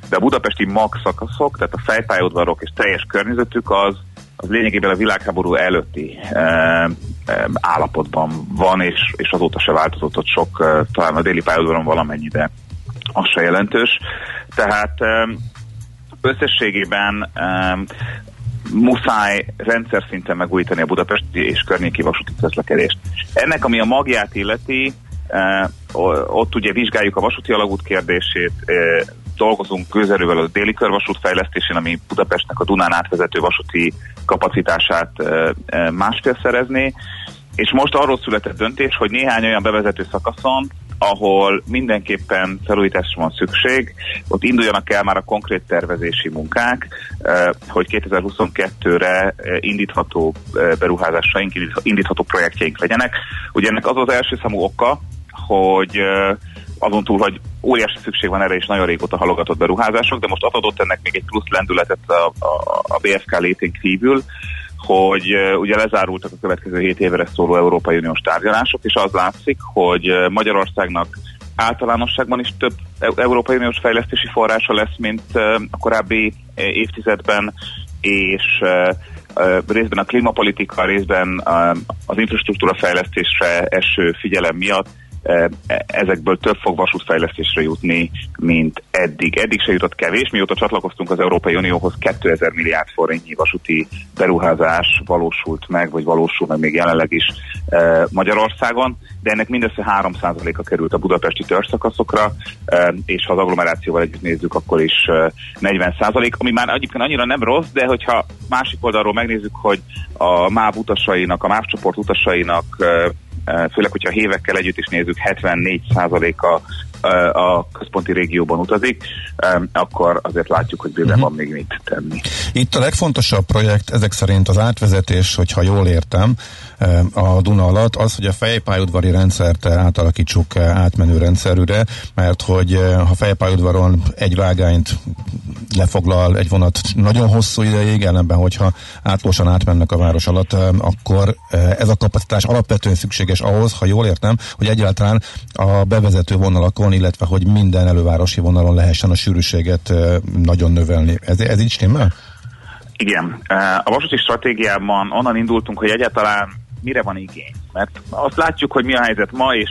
de a budapesti mag szakaszok, tehát a fejpályaudvarok és teljes környezetük az, az lényegében a világháború előtti e, e, állapotban van, és, és azóta se változott ott sok, e, talán a déli pályaudvaron valamennyi, de az se jelentős. Tehát e, összességében muszáj rendszer szinten megújítani a budapesti és környéki vasúti közlekedést. Ennek, ami a magját illeti, eh, ott ugye vizsgáljuk a vasúti alagút kérdését, eh, dolgozunk közelővel a déli körvasút fejlesztésén, ami Budapestnek a Dunán átvezető vasúti kapacitását eh, másfél szerezné, és most arról született döntés, hogy néhány olyan bevezető szakaszon, ahol mindenképpen felújításra van szükség, ott induljanak el már a konkrét tervezési munkák, eh, hogy 2022-re eh, indítható eh, beruházásaink, indítható projektjeink legyenek. Ugye ennek az az első számú oka, hogy azon túl, hogy óriási szükség van erre, és nagyon régóta halogatott beruházások, de most adott ennek még egy plusz lendületet a, a, a BFK létén kívül, hogy ugye lezárultak a következő 7 évre szóló Európai Uniós tárgyalások, és az látszik, hogy Magyarországnak általánosságban is több e-, Európai Uniós fejlesztési forrása lesz, mint a korábbi évtizedben, és részben a klímapolitika, részben az infrastruktúra fejlesztésre eső figyelem miatt ezekből több fog vasútfejlesztésre jutni, mint eddig. Eddig se jutott kevés, mióta csatlakoztunk az Európai Unióhoz 2000 milliárd forintnyi vasúti beruházás valósult meg, vagy valósul meg még jelenleg is Magyarországon, de ennek mindössze 3%-a került a budapesti törszakaszokra, és ha az agglomerációval együtt nézzük, akkor is 40%, ami már egyébként annyira nem rossz, de hogyha másik oldalról megnézzük, hogy a MÁV utasainak, a MÁV csoport utasainak főleg, hogyha hévekkel együtt is nézzük, 74%-a a központi régióban utazik, akkor azért látjuk, hogy bőven uh-huh. van még mit tenni. Itt a legfontosabb projekt ezek szerint az átvezetés, hogyha jól értem, a Duna alatt, az, hogy a fejpályudvari rendszert átalakítsuk átmenő rendszerűre, mert hogy ha fejpályudvaron egy vágányt lefoglal egy vonat nagyon hosszú ideig, ellenben, hogyha átlagosan átmennek a város alatt, akkor ez a kapacitás alapvetően szükséges ahhoz, ha jól értem, hogy egyáltalán a bevezető vonalakon, illetve hogy minden elővárosi vonalon lehessen a sűrűséget nagyon növelni. Ez, ez így stimmel? Igen. A vasúti stratégiában onnan indultunk, hogy egyáltalán mire van igény. Mert azt látjuk, hogy mi a helyzet ma, és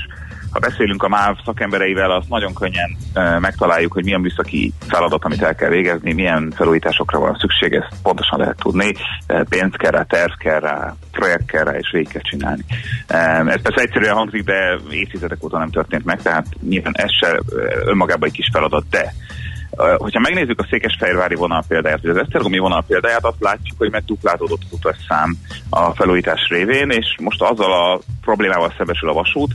ha beszélünk a MÁV szakembereivel, azt nagyon könnyen e, megtaláljuk, hogy milyen műszaki feladat, amit el kell végezni, milyen felújításokra van szükség, ezt pontosan lehet tudni. E, pénz kell rá, terv kell rá, projekt kell rá, és végig kell csinálni. E, ez persze egyszerűen hangzik, de évtizedek óta nem történt meg, tehát nyilván ez se önmagában egy kis feladat, de Hogyha megnézzük a Székesfehérvári vonal példáját, vagy az Esztergomi vonal példáját, azt látjuk, hogy megduplázódott az utasszám a felújítás révén, és most azzal a problémával szembesül a vasút,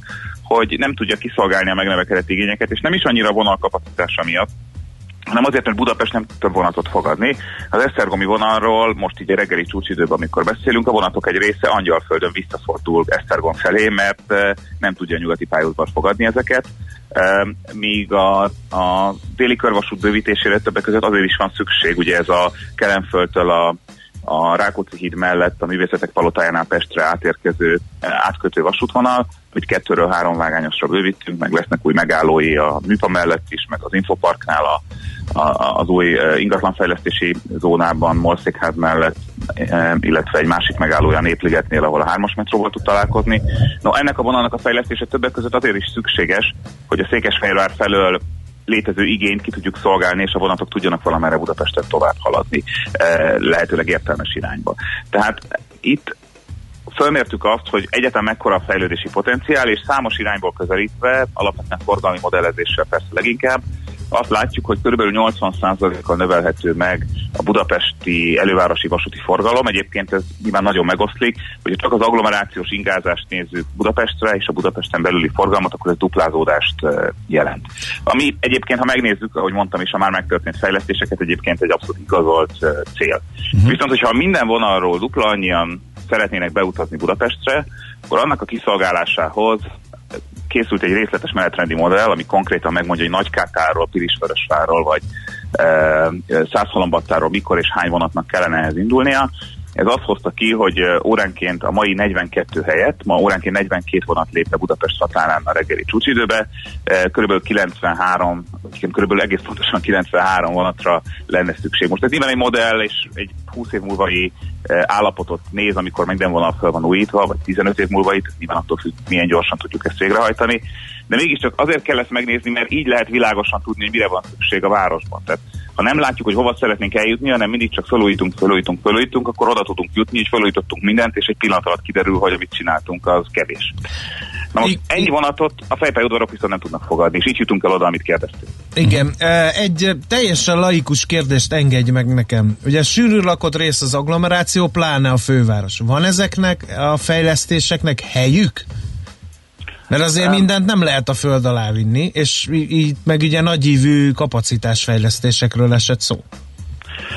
hogy nem tudja kiszolgálni a megnövekedett igényeket, és nem is annyira a vonal kapacitása miatt, hanem azért, mert Budapest nem több vonatot fogadni. Az Esztergomi vonalról most így a reggeli csúcsidőben, amikor beszélünk, a vonatok egy része Angyalföldön visszafordul Esztergom felé, mert nem tudja a nyugati pályaudvar fogadni ezeket míg a, a déli körvasút bővítésére többek között azért is van szükség, ugye ez a Kelenföldtől a, a Rákóczi híd mellett a művészetek palotájánál Pestre átérkező átkötő vasútvonal, hogy kettőről három vágányosra bővítünk, meg lesznek új megállói a műpa mellett is, meg az Infoparknál a az új ingatlanfejlesztési zónában, Molszékház mellett, illetve egy másik megállója a Népligetnél, ahol a hármas metróval tud találkozni. No, ennek a vonalnak a fejlesztése többek között azért is szükséges, hogy a Székesfehérvár felől létező igényt ki tudjuk szolgálni, és a vonatok tudjanak valamerre Budapesten tovább haladni, lehetőleg értelmes irányba. Tehát itt fölmértük azt, hogy egyetem mekkora a fejlődési potenciál, és számos irányból közelítve, alapvetően forgalmi modellezéssel persze leginkább, azt látjuk, hogy kb. 80%-kal növelhető meg a budapesti elővárosi vasúti forgalom. Egyébként ez nyilván nagyon megoszlik, hogy csak az agglomerációs ingázást nézzük Budapestre és a Budapesten belüli forgalmat, akkor ez duplázódást eh, jelent. Ami egyébként, ha megnézzük, ahogy mondtam is, a már megtörtént fejlesztéseket, egyébként egy abszolút igazolt eh, cél. Uh-huh. Viszont, hogyha minden vonalról dupla annyian szeretnének beutazni Budapestre, akkor annak a kiszolgálásához készült egy részletes menetrendi modell, ami konkrétan megmondja, hogy Nagykátáról, Pirisvörösvárról vagy e, Százhalombattáról mikor és hány vonatnak kellene ehhez indulnia. Ez azt hozta ki, hogy óránként a mai 42 helyett, ma óránként 42 vonat lépne Budapest határán a reggeli csúcsidőbe, körülbelül 93, körülbelül egész pontosan 93 vonatra lenne szükség. Most ez nyilván egy modell, és egy 20 év múlvai állapotot néz, amikor minden vonal fel van újítva, vagy 15 év múlva itt, nyilván attól függ, milyen gyorsan tudjuk ezt végrehajtani. De mégiscsak azért kell ezt megnézni, mert így lehet világosan tudni, hogy mire van szükség a városban. Tehát ha nem látjuk, hogy hova szeretnénk eljutni, hanem mindig csak felújítunk, felújítunk, felújítunk, akkor oda tudunk jutni, és felújítottunk mindent, és egy pillanat alatt kiderül, hogy amit csináltunk, az kevés. Na most ennyi vonatot a fejpályaudvarok viszont nem tudnak fogadni, és így jutunk el oda, amit kérdeztünk. Igen, egy teljesen laikus kérdést engedj meg nekem. Ugye sűrű lakott rész az agglomeráció, pláne a főváros. Van ezeknek a fejlesztéseknek helyük? Mert azért mindent nem lehet a föld alá vinni, és így meg ugye nagyívű kapacitásfejlesztésekről esett szó.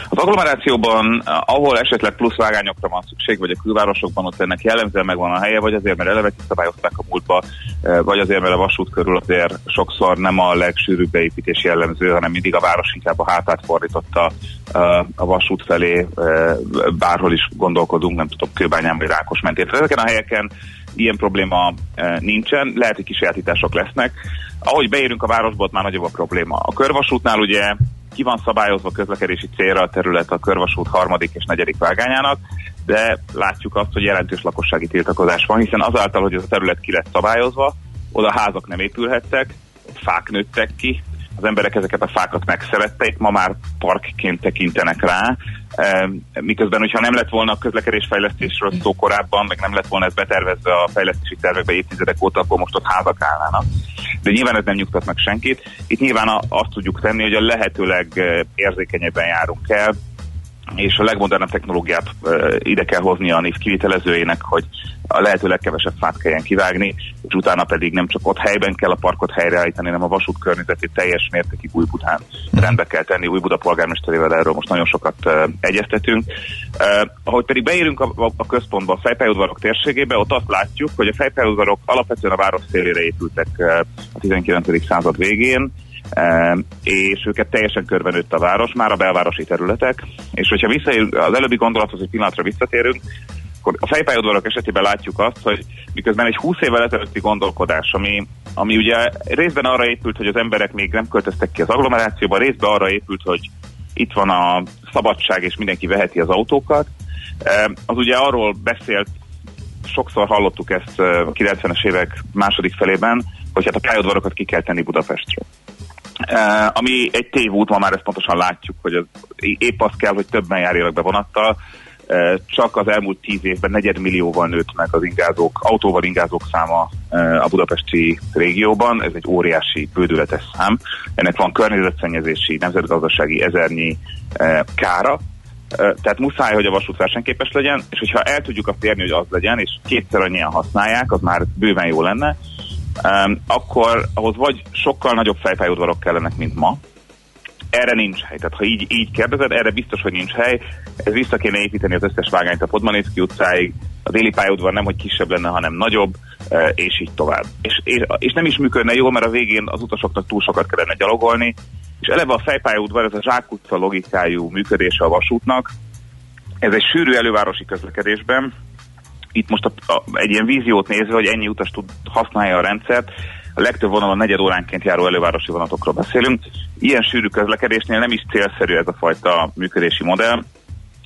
Az agglomerációban, ahol esetleg plusz vágányokra van szükség, vagy a külvárosokban ott ennek jellemzően megvan a helye, vagy azért, mert eleve kiszabályozták a múltba, eh, vagy azért, mert a vasút körül azért sokszor nem a legsűrűbb beépítés jellemző, hanem mindig a város inkább a hátát fordította eh, a vasút felé, eh, bárhol is gondolkodunk, nem tudom, Kőbányán vagy Rákos mentén. Ezeken a helyeken ilyen probléma nincsen, lehet, hogy kisajátítások lesznek. Ahogy beérünk a városba, ott már nagyobb a probléma. A körvasútnál ugye ki van szabályozva közlekedési célra a terület a körvasút harmadik és negyedik vágányának, de látjuk azt, hogy jelentős lakossági tiltakozás van, hiszen azáltal, hogy ez a terület ki lett szabályozva, oda házak nem épülhettek, fák nőttek ki, az emberek ezeket a fákat megszerették, ma már parkként tekintenek rá, miközben, hogyha nem lett volna a közlekedésfejlesztésről szó korábban, meg nem lett volna ez betervezve a fejlesztési tervekbe évtizedek óta, akkor most ott házak állnának. De nyilván ez nem nyugtat meg senkit. Itt nyilván azt tudjuk tenni, hogy a lehetőleg érzékenyebben járunk el, és a legmodernebb technológiát ide kell hozni a NIF kivitelezőjének, hogy a lehető legkevesebb fát kelljen kivágni, és utána pedig nem csak ott helyben kell a parkot helyreállítani, hanem a vasút környezetét teljes mértékig új Budán rendbe kell tenni. Új Buda polgármesterével erről most nagyon sokat uh, egyeztetünk. Uh, ahogy pedig beérünk a, a, a központba, a fejpályaudvarok térségébe, ott azt látjuk, hogy a fejpályaudvarok alapvetően a város szélére épültek uh, a 19. század végén, és őket teljesen körbenőtt a város, már a belvárosi területek, és hogyha visszaér, az előbbi gondolathoz egy pillanatra visszatérünk, akkor a fejpályaudvarok esetében látjuk azt, hogy miközben egy 20 évvel ezelőtti gondolkodás, ami, ami ugye részben arra épült, hogy az emberek még nem költöztek ki az agglomerációba, részben arra épült, hogy itt van a szabadság, és mindenki veheti az autókat, az ugye arról beszélt, sokszor hallottuk ezt a 90-es évek második felében, hogy hát a pályaudvarokat ki kell tenni Budapestről. Uh, ami egy tévút, ma már ezt pontosan látjuk, hogy az, épp az kell, hogy többen járjanak be vonattal, uh, csak az elmúlt tíz évben negyedmillióval nőtt meg az ingázók, autóval ingázók száma uh, a budapesti régióban, ez egy óriási, bődületes szám. Ennek van környezetszennyezési, nemzetgazdasági ezernyi kára, tehát muszáj, hogy a vasút versenyképes legyen, és hogyha el tudjuk azt érni, hogy az legyen, és kétszer annyian használják, az már bőven jó lenne, akkor ahhoz vagy sokkal nagyobb fejpályaudvarok kellenek, mint ma, erre nincs hely. Tehát ha így, így kérdezed, erre biztos, hogy nincs hely. Ez vissza kéne építeni az összes vágányt a Podmanicki utcáig, a déli pályaudvar nem, hogy kisebb lenne, hanem nagyobb, és így tovább. És, és, és nem is működne jól, mert a végén az utasoknak túl sokat kellene gyalogolni, és eleve a fejpályaudvar, ez a zsákutca logikájú működése a vasútnak, ez egy sűrű elővárosi közlekedésben, itt most a, a, egy ilyen víziót nézve, hogy ennyi utas tud használja a rendszert, a legtöbb vonalon negyed óránként járó elővárosi vonatokról beszélünk. Ilyen sűrű közlekedésnél nem is célszerű ez a fajta működési modell,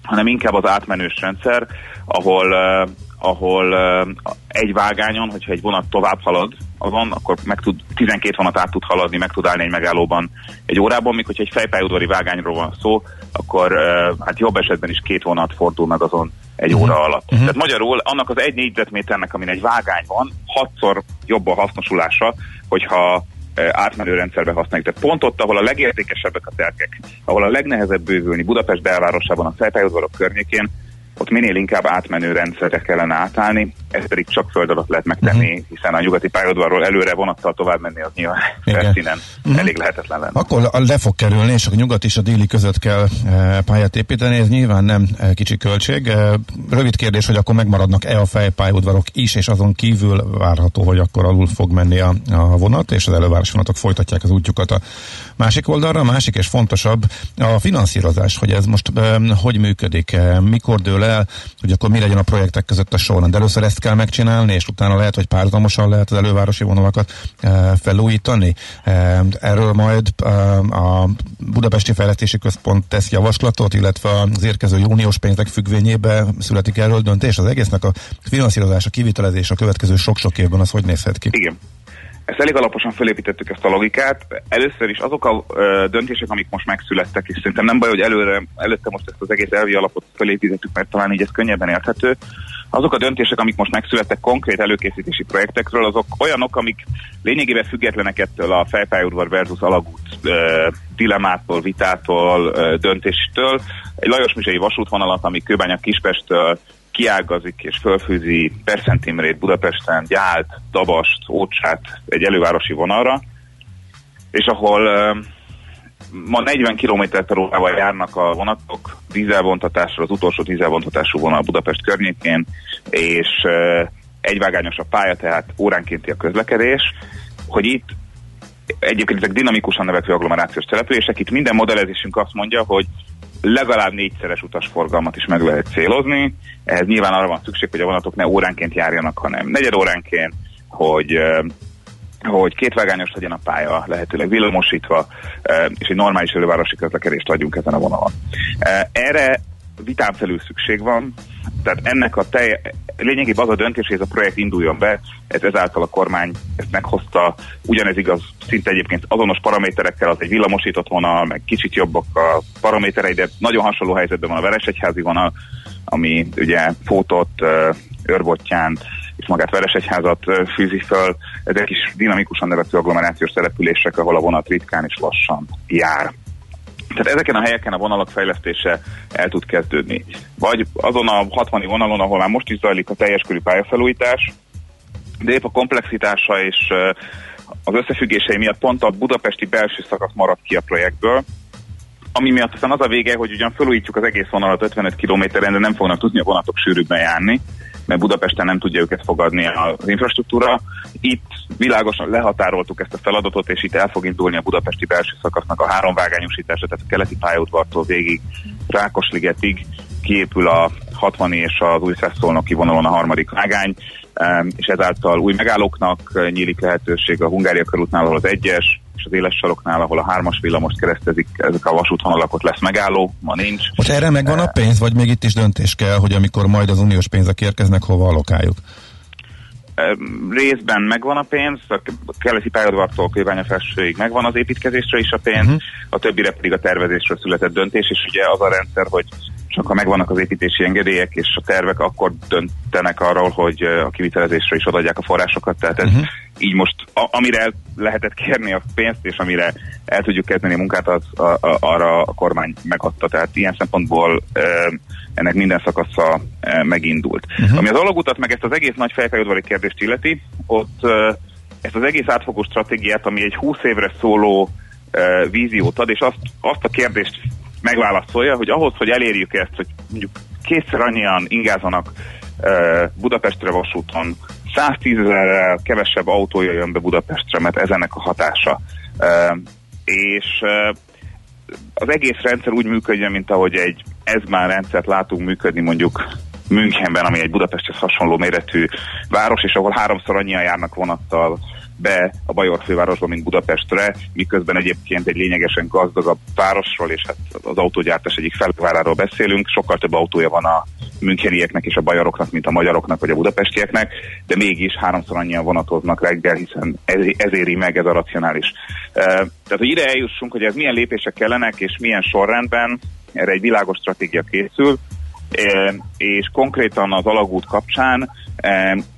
hanem inkább az átmenős rendszer, ahol, uh, ahol uh, egy vágányon, hogyha egy vonat tovább halad azon, akkor meg tud, 12 vonat át tud haladni, meg tud állni egy megállóban egy órában, míg hogyha egy fejpályaudvari vágányról van szó, akkor uh, hát jobb esetben is két vonat fordul meg azon egy uh-huh. óra alatt. Uh-huh. Tehát magyarul annak az egy négyzetméternek, amin egy vágány van, hatszor jobb a hasznosulása, hogyha átmenő rendszerbe használjuk. Tehát pont ott, ahol a legértékesebbek a telkek, ahol a legnehezebb bővülni Budapest belvárosában, a Fejpályaudvarok környékén, ott minél inkább átmenő rendszerre kellene átállni, ezt pedig csak föld alatt lehet megtenni, uh-huh. hiszen a nyugati pályaudvarról előre vonattal tovább menni, az nyilván felszínen uh-huh. elég lehetetlen lenne. Akkor le fog kerülni, és a nyugat és a déli között kell e, pályát építeni, ez nyilván nem e, kicsi költség. E, rövid kérdés, hogy akkor megmaradnak-e a fejpályaudvarok is, és azon kívül várható, hogy akkor alul fog menni a, a vonat, és az előváros vonatok folytatják az útjukat a másik oldalra. A másik és fontosabb a finanszírozás, hogy ez most e, hogy működik, e, mikor dől el, hogy akkor mi legyen a projektek között a sorrend. Először ezt kell megcsinálni, és utána lehet, hogy párhuzamosan lehet az elővárosi vonalakat e, felújítani. E, erről majd e, a Budapesti Fejlesztési Központ tesz javaslatot, illetve az érkező uniós pénzek függvényében születik erről döntés. Az egésznek a finanszírozása, kivitelezés a következő sok-sok évben az hogy nézhet ki? Igen. Ezt elég alaposan felépítettük ezt a logikát. Először is azok a ö, döntések, amik most megszülettek, és szerintem nem baj, hogy előre, előtte most ezt az egész elvi alapot felépítettük, mert talán így ez könnyebben érthető. Azok a döntések, amik most megszülettek konkrét előkészítési projektekről, azok olyanok, amik lényegében függetlenek ettől a fejpályaudvar versus alagút ö, dilemától, vitától, ö, döntéstől. Egy Lajos Mizsai vasútvonalat, ami Kőbánya Kispesttől kiágazik és fölfűzi Perszent Imrét Budapesten, Gyált, Dabast, Ócsát egy elővárosi vonalra, és ahol uh, ma 40 km per órával járnak a vonatok dízelvontatásra, az utolsó dízelvontatású vonal Budapest környékén, és uh, egyvágányos a pálya, tehát óránkénti a közlekedés, hogy itt egyébként ezek dinamikusan növekvő agglomerációs települések, itt minden modellezésünk azt mondja, hogy legalább négyszeres utasforgalmat is meg lehet célozni. Ehhez nyilván arra van szükség, hogy a vonatok ne óránként járjanak, hanem negyed óránként, hogy hogy kétvágányos legyen a pálya, lehetőleg villamosítva, és egy normális elővárosi közlekedést adjunk ezen a vonalon. Erre vitán felül szükség van, tehát ennek a telj, lényegében az a döntés, hogy ez a projekt induljon be, ez ezáltal a kormány ezt meghozta, ugyanez igaz szinte egyébként azonos paraméterekkel, az egy villamosított vonal, meg kicsit jobbak a paraméterei, de nagyon hasonló helyzetben van a Veresegyházi vonal, ami ugye Fótot, Őrbottyán és magát Veresegyházat fűzi föl. Ezek is dinamikusan nevető agglomerációs települések, ahol a vonat ritkán és lassan jár. Tehát ezeken a helyeken a vonalak fejlesztése el tud kezdődni. Vagy azon a 60 vonalon, ahol már most is zajlik a teljes körű pályafelújítás, de épp a komplexitása és az összefüggései miatt pont a budapesti belső szakasz maradt ki a projektből, ami miatt aztán az a vége, hogy ugyan felújítjuk az egész vonalat 55 kilométeren, de nem fognak tudni a vonatok sűrűbben járni, mert Budapesten nem tudja őket fogadni az infrastruktúra. Itt világosan lehatároltuk ezt a feladatot, és itt el fog indulni a budapesti belső szakasznak a háromvágányosítása, tehát a keleti pályaudvartól végig Rákosligetig kiépül a 60 és az új szolnoki vonalon a harmadik vágány, és ezáltal új megállóknak nyílik lehetőség a Hungária körútnál, ahol az egyes, és az éles saroknál, ahol a hármas villamost keresztezik, ezek a vasútvonalak ott lesz megálló, ma nincs. Most erre megvan a pénz, vagy még itt is döntés kell, hogy amikor majd az uniós pénzek érkeznek, hova alokáljuk? részben megvan a pénz, a keleti pályaudvartól Kőbánya felsőig megvan az építkezésre is a pénz, uh-huh. a többire pedig a tervezésről született döntés, és ugye az a rendszer, hogy csak ha megvannak az építési engedélyek és a tervek, akkor döntenek arról, hogy a kivitelezésre is odaadják a forrásokat. Tehát ez uh-huh. Így most, a, amire el lehetett kérni a pénzt, és amire el tudjuk kezdeni a munkát, az a, a, arra a kormány megadta. Tehát ilyen szempontból e, ennek minden szakasza e, megindult. Uh-huh. Ami az alagutat, meg ezt az egész nagy fejfejudvari kérdést illeti, ott e, ezt az egész átfogó stratégiát, ami egy 20 évre szóló e, víziót ad, és azt, azt a kérdést megválaszolja, hogy ahhoz, hogy elérjük ezt, hogy mondjuk kétszer annyian ingázanak Budapestre vasúton, 110 ezerrel kevesebb autója jön be Budapestre, mert ez ennek a hatása. És az egész rendszer úgy működjön, mint ahogy egy ez már rendszert látunk működni mondjuk Münchenben, ami egy Budapesthez hasonló méretű város, és ahol háromszor annyian járnak vonattal be a Bajor fővárosba, mint Budapestre, miközben egyébként egy lényegesen gazdagabb városról, és hát az autógyártás egyik felváráról beszélünk, sokkal több autója van a münchenieknek és a bajoroknak, mint a magyaroknak vagy a budapestieknek, de mégis háromszor annyian vonatoznak reggel, hiszen ez, ez éri meg, ez a racionális. Tehát, hogy ide eljussunk, hogy ez milyen lépések kellenek, és milyen sorrendben, erre egy világos stratégia készül, és konkrétan az alagút kapcsán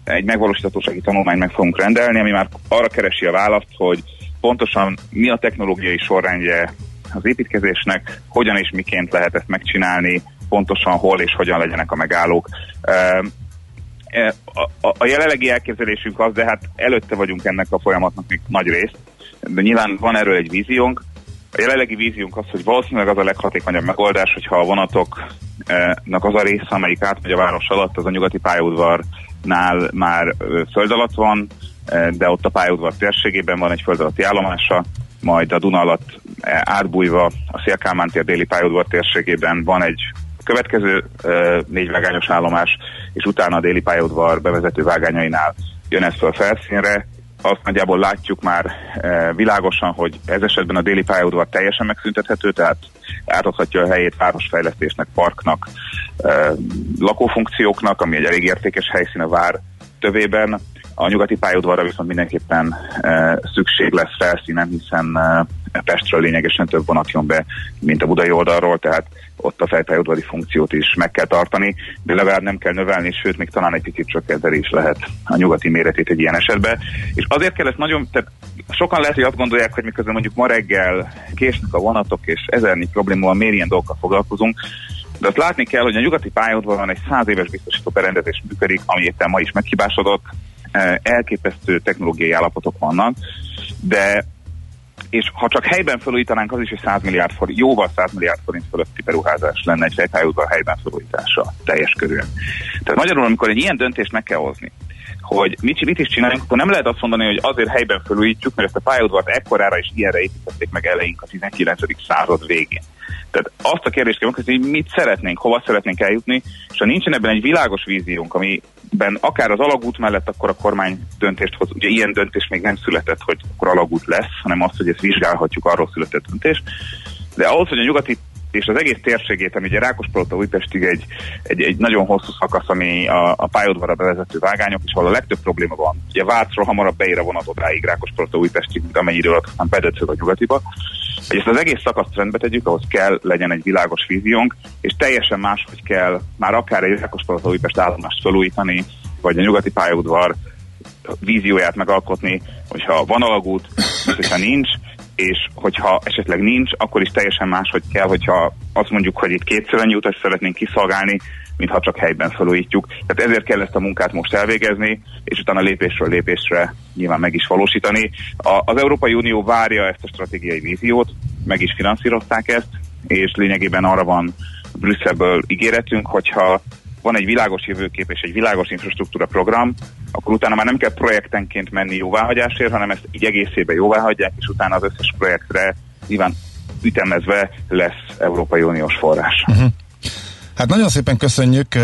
egy megvalósíthatósági tanulmányt meg fogunk rendelni, ami már arra keresi a választ, hogy pontosan mi a technológiai sorrendje az építkezésnek, hogyan és miként lehet ezt megcsinálni, pontosan hol és hogyan legyenek a megállók. A, a, a jelenlegi elképzelésünk az, de hát előtte vagyunk ennek a folyamatnak még nagy részt, de nyilván van erről egy víziónk. A jelenlegi víziónk az, hogy valószínűleg az a leghatékonyabb megoldás, hogyha a vonatoknak az a része, amelyik átmegy a város alatt, az a nyugati pályaudvarnál már föld alatt van, de ott a pályaudvar térségében van egy föld alatti állomása, majd a Duna alatt átbújva a Szélkálmán tér déli pályaudvar térségében van egy következő négy vágányos állomás, és utána a déli pályaudvar bevezető vágányainál jön ez föl felszínre, azt nagyjából látjuk már világosan, hogy ez esetben a déli pályaudvar teljesen megszüntethető, tehát átadhatja a helyét városfejlesztésnek, parknak, e, lakófunkcióknak, ami egy elég értékes helyszín a vár tövében. A nyugati pályaudvarra viszont mindenképpen e, szükség lesz felszínen, hiszen e, Pestről lényegesen több vonat jön be, mint a budai oldalról, tehát ott a fejpályaudvari funkciót is meg kell tartani, de legalább nem kell növelni, sőt, még talán egy picit csökkenteni is lehet a nyugati méretét egy ilyen esetben. És azért kell ezt nagyon, tehát sokan lehet, hogy azt gondolják, hogy miközben mondjuk ma reggel késnek a vonatok, és ezernyi problémával miért ilyen dolgokkal foglalkozunk, de azt látni kell, hogy a nyugati pályaudvaron egy száz éves biztosító berendezés működik, ami éppen ma is meghibásodott, elképesztő technológiai állapotok vannak, de és ha csak helyben felújítanánk, az is egy 100 milliárd forint, jóval 100 milliárd forint fölötti beruházás lenne egy fejpályaudvar helyben felújítása teljes körül. Tehát magyarul, amikor egy ilyen döntést meg kell hozni, hogy mit, mit is csináljunk, akkor nem lehet azt mondani, hogy azért helyben felújítjuk, mert ezt a pályaudvart ekkorára is ilyenre építették meg eleink a 19. század végén. Tehát azt a kérdést kell hogy mit szeretnénk, hova szeretnénk eljutni, és ha nincsen ebben egy világos víziónk, amiben akár az alagút mellett akkor a kormány döntést hoz, ugye ilyen döntés még nem született, hogy akkor alagút lesz, hanem azt, hogy ezt vizsgálhatjuk, arról született döntés. De ahhoz, hogy a nyugati és az egész térségét, ami ugye Rákospalota Újpestig egy, egy, egy nagyon hosszú szakasz, ami a, a pályaudvarra bevezető vágányok, és ahol a legtöbb probléma van. Ugye Vácról hamarabb beír a vonat odáig Rákospalota Újpestig, mint amennyire alatt aztán bedöcög a nyugatiba. Hogy ezt az egész szakaszt rendbe tegyük, ahhoz kell legyen egy világos víziónk, és teljesen máshogy kell már akár egy Rákospalota Újpest állomást felújítani, vagy a nyugati pályaudvar vízióját megalkotni, hogyha van alagút, hogyha nincs, és hogyha esetleg nincs, akkor is teljesen más, hogy kell, hogyha azt mondjuk, hogy itt kétszerennyi utas szeretnénk kiszolgálni, mintha csak helyben felújítjuk. Tehát ezért kell ezt a munkát most elvégezni, és utána lépésről lépésre nyilván meg is valósítani. A, az Európai Unió várja ezt a stratégiai víziót, meg is finanszírozták ezt, és lényegében arra van Brüsszelből ígéretünk, hogyha van egy világos jövőkép és egy világos infrastruktúra program, akkor utána már nem kell projektenként menni jóváhagyásért, hanem ezt így egészében jóváhagyják, és utána az összes projektre nyilván ütemezve lesz Európai Uniós forrás. Uh-huh. Hát nagyon szépen köszönjük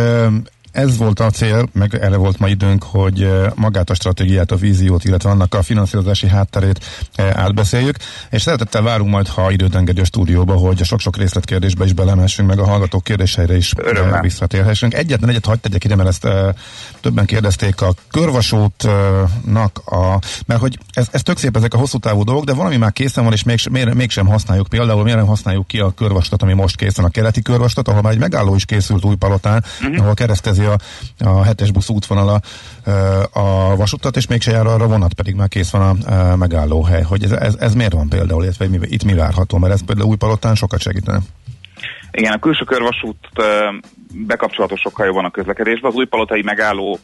ez volt a cél, meg erre volt ma időnk, hogy eh, magát a stratégiát, a víziót, illetve annak a finanszírozási hátterét eh, átbeszéljük, és szeretettel várunk majd, ha időt engedi a stúdióba, hogy a sok-sok részletkérdésbe is belemessünk, meg a hallgatók kérdéseire is eh, Örömmel. visszatérhessünk. Egyetlen egyet hagyd tegyek ide, mert ezt többen kérdezték a körvasútnak a, mert hogy ez, ez tök szép ezek a hosszú távú dolgok, de valami már készen van, és még, mégsem, mégsem használjuk. Például miért nem használjuk ki a körvastat, ami most készen, a keleti körvastat, ahol már egy megálló is készült Újpalotán, uh-huh. ahol keresztezi a, a hetes busz útvonala a vasutat, és mégse jár arra vonat, pedig már kész van a megállóhely. Hogy ez, ez, ez miért van például, illetve itt mi várható, mert ez például új palotán sokat segítene. Igen, a külső körvasút bekapcsolatos sokkal jobban a közlekedésbe. Az új palotai megálló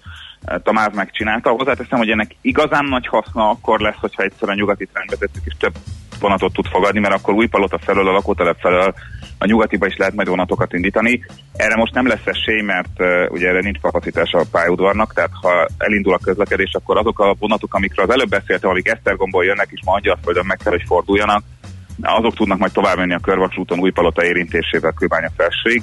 Tamáz megcsinálta. Hozzáteszem, hogy ennek igazán nagy haszna akkor lesz, hogyha egyszer a nyugati trendbe tettük, és több vonatot tud fogadni, mert akkor új palota felől, a lakótelep felől a nyugatiba is lehet majd vonatokat indítani. Erre most nem lesz esély, mert uh, ugye erre nincs kapacitás a pályaudvarnak, tehát ha elindul a közlekedés, akkor azok a vonatok, amikről az előbb beszéltem, amik Esztergomból jönnek és ma Angyalföldön meg kell, hogy forduljanak, azok tudnak majd tovább menni a körvasúton újpalota érintésével Kőbánya felsőig.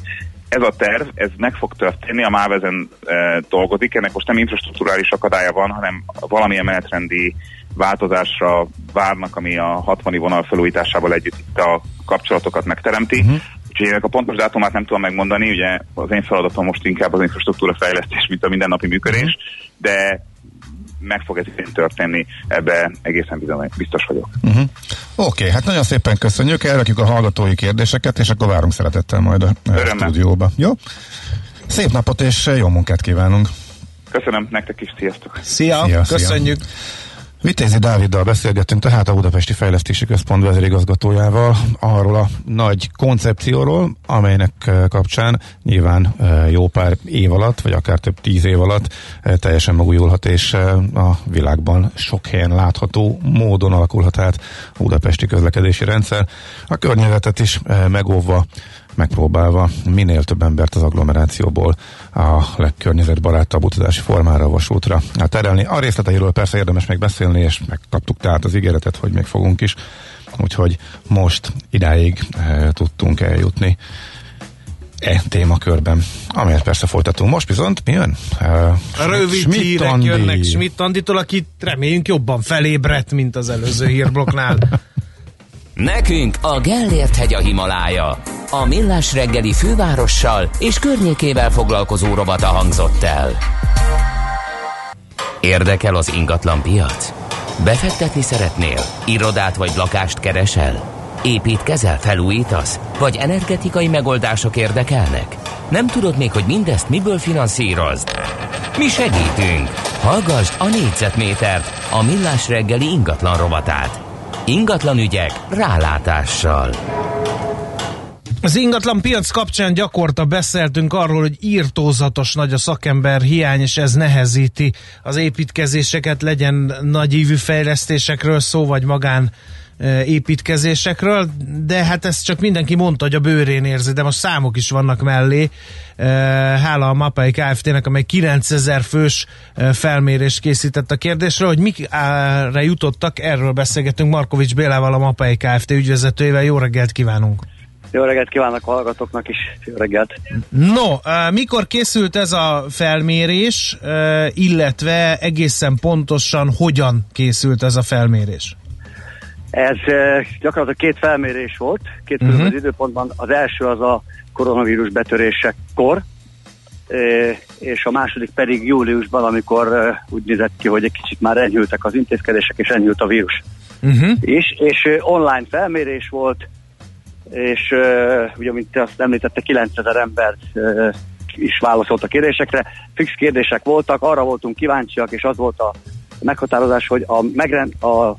Ez a terv, ez meg fog történni, a MÁV ezen e, dolgozik, ennek most nem infrastruktúrális akadálya van, hanem valamilyen menetrendi változásra várnak, ami a 60 vonal felújításával együtt itt a kapcsolatokat megteremti. Uh-huh. Úgyhogy ennek a pontos dátumát nem tudom megmondani, ugye az én feladatom most inkább az infrastruktúra fejlesztés, mint a mindennapi működés, uh-huh. de meg fog ez történni, ebbe egészen biztos vagyok. Uh-huh. Oké, okay, hát nagyon szépen köszönjük, elrakjuk a hallgatói kérdéseket, és akkor várunk szeretettel majd a Örömmel. stúdióba. Jó? Szép napot és jó munkát kívánunk! Köszönöm nektek is, sziasztok! Szia, szia köszönjük! Szia. Vitézi Dáviddal beszélgettünk tehát a Budapesti Fejlesztési Központ vezérigazgatójával arról a nagy koncepcióról, amelynek kapcsán nyilván jó pár év alatt, vagy akár több tíz év alatt teljesen megújulhat, és a világban sok helyen látható módon alakulhat át a budapesti közlekedési rendszer. A környezetet is megóvva megpróbálva minél több embert az agglomerációból a legkörnyezetbarátabb utazási formára a vasútra terelni. A részleteiről persze érdemes még beszélni, és megkaptuk tehát az ígéretet, hogy még fogunk is. Úgyhogy most idáig e, tudtunk eljutni e témakörben, amelyet persze folytatunk. Most bizont mi jön? Uh, Rövid Schmidt hírek Andi. jönnek Schmidt Anditól, akit reméljünk jobban felébredt, mint az előző hírblokknál. Nekünk a Gellért hegy a Himalája. A millás reggeli fővárossal és környékével foglalkozó robata hangzott el. Érdekel az ingatlan piac? Befektetni szeretnél? Irodát vagy lakást keresel? Építkezel, felújítasz? Vagy energetikai megoldások érdekelnek? Nem tudod még, hogy mindezt miből finanszírozd? Mi segítünk! Hallgassd a négyzetmétert, a millás reggeli ingatlan rovatát. Ingatlan ügyek rálátással. Az ingatlan piac kapcsán gyakorta beszéltünk arról, hogy írtózatos nagy a szakember hiány, és ez nehezíti az építkezéseket, legyen nagyívű fejlesztésekről szó, vagy magán építkezésekről, de hát ezt csak mindenki mondta, hogy a bőrén érzi, de most számok is vannak mellé. Hála a Mapai Kft-nek, amely 9000 fős felmérést készített a kérdésről, hogy mikre jutottak, erről beszélgetünk Markovics Bélával, a Mapai Kft. ügyvezetőjével. Jó reggelt kívánunk! Jó reggelt kívánok a hallgatóknak is, jó reggelt. No, mikor készült ez a felmérés, illetve egészen pontosan hogyan készült ez a felmérés? Ez gyakorlatilag két felmérés volt, két uh-huh. különböző időpontban. Az első az a koronavírus betörésekor, és a második pedig júliusban, amikor úgy nézett ki, hogy egy kicsit már enyhültek az intézkedések, és enyhült a vírus uh-huh. is, és online felmérés volt, és ugye, mint azt említette, 9000 ember is válaszolt a kérdésekre. Fix kérdések voltak, arra voltunk kíváncsiak, és az volt a meghatározás, hogy a, megrend, a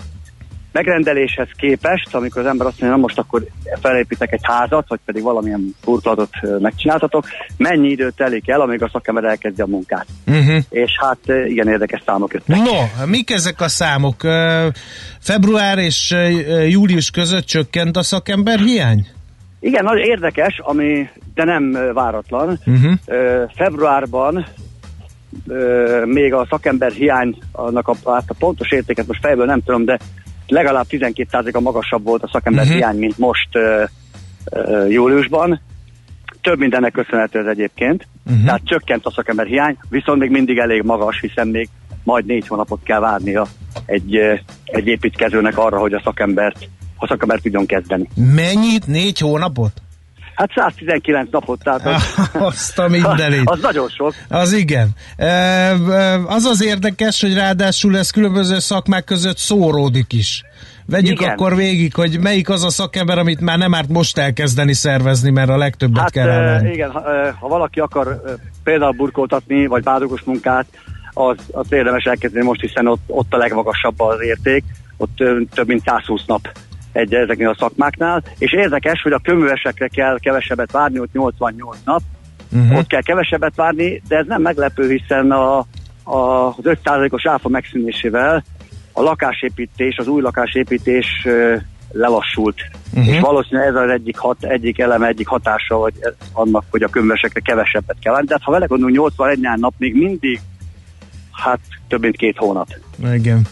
megrendeléshez képest, amikor az ember azt mondja, na most akkor felépítek egy házat, vagy pedig valamilyen burkolatot megcsináltatok, mennyi időt telik el, amíg a szakember elkezdje a munkát. Uh-huh. És hát igen érdekes számok jöttek. No, mik ezek a számok? Február és július között csökkent a szakember hiány? Igen, nagyon érdekes, ami de nem váratlan. Uh-huh. Februárban még a szakember hiány, annak a, hát a pontos értéket most fejből nem tudom, de legalább 12%-a magasabb volt a szakember uh-huh. hiány, mint most uh, uh, júliusban. Több mindennek köszönhető ez egyébként. Uh-huh. Tehát csökkent a szakember hiány, viszont még mindig elég magas, hiszen még majd négy hónapot kell várnia egy, egy építkezőnek arra, hogy a szakembert, a szakembert tudjon kezdeni. Mennyit? Négy hónapot? Hát 119 napot, tehát az, [laughs] Azt a mindenit. az nagyon sok. Az igen. Az az érdekes, hogy ráadásul ez különböző szakmák között szóródik is. Vegyük igen. akkor végig, hogy melyik az a szakember, amit már nem árt most elkezdeni szervezni, mert a legtöbbet hát, kell elvenni. Igen, ha, ha valaki akar például burkoltatni, vagy bádogos munkát, az, az érdemes elkezdeni most, hiszen ott, ott a legmagasabb az érték, ott több mint 120 nap egy ezeknél a szakmáknál, és érdekes, hogy a köművesekre kell kevesebbet várni, ott 88 nap, uh-huh. ott kell kevesebbet várni, de ez nem meglepő, hiszen a, a, az 5%-os áfa megszűnésével a lakásépítés, az új lakásépítés lelassult. Uh-huh. És valószínűleg ez az egyik, hat, egyik eleme, egyik hatása hogy annak, hogy a könyvesekre kevesebbet kell várni. De hát, ha vele gondolunk, 81 nap még mindig hát több mint két hónap. Igen.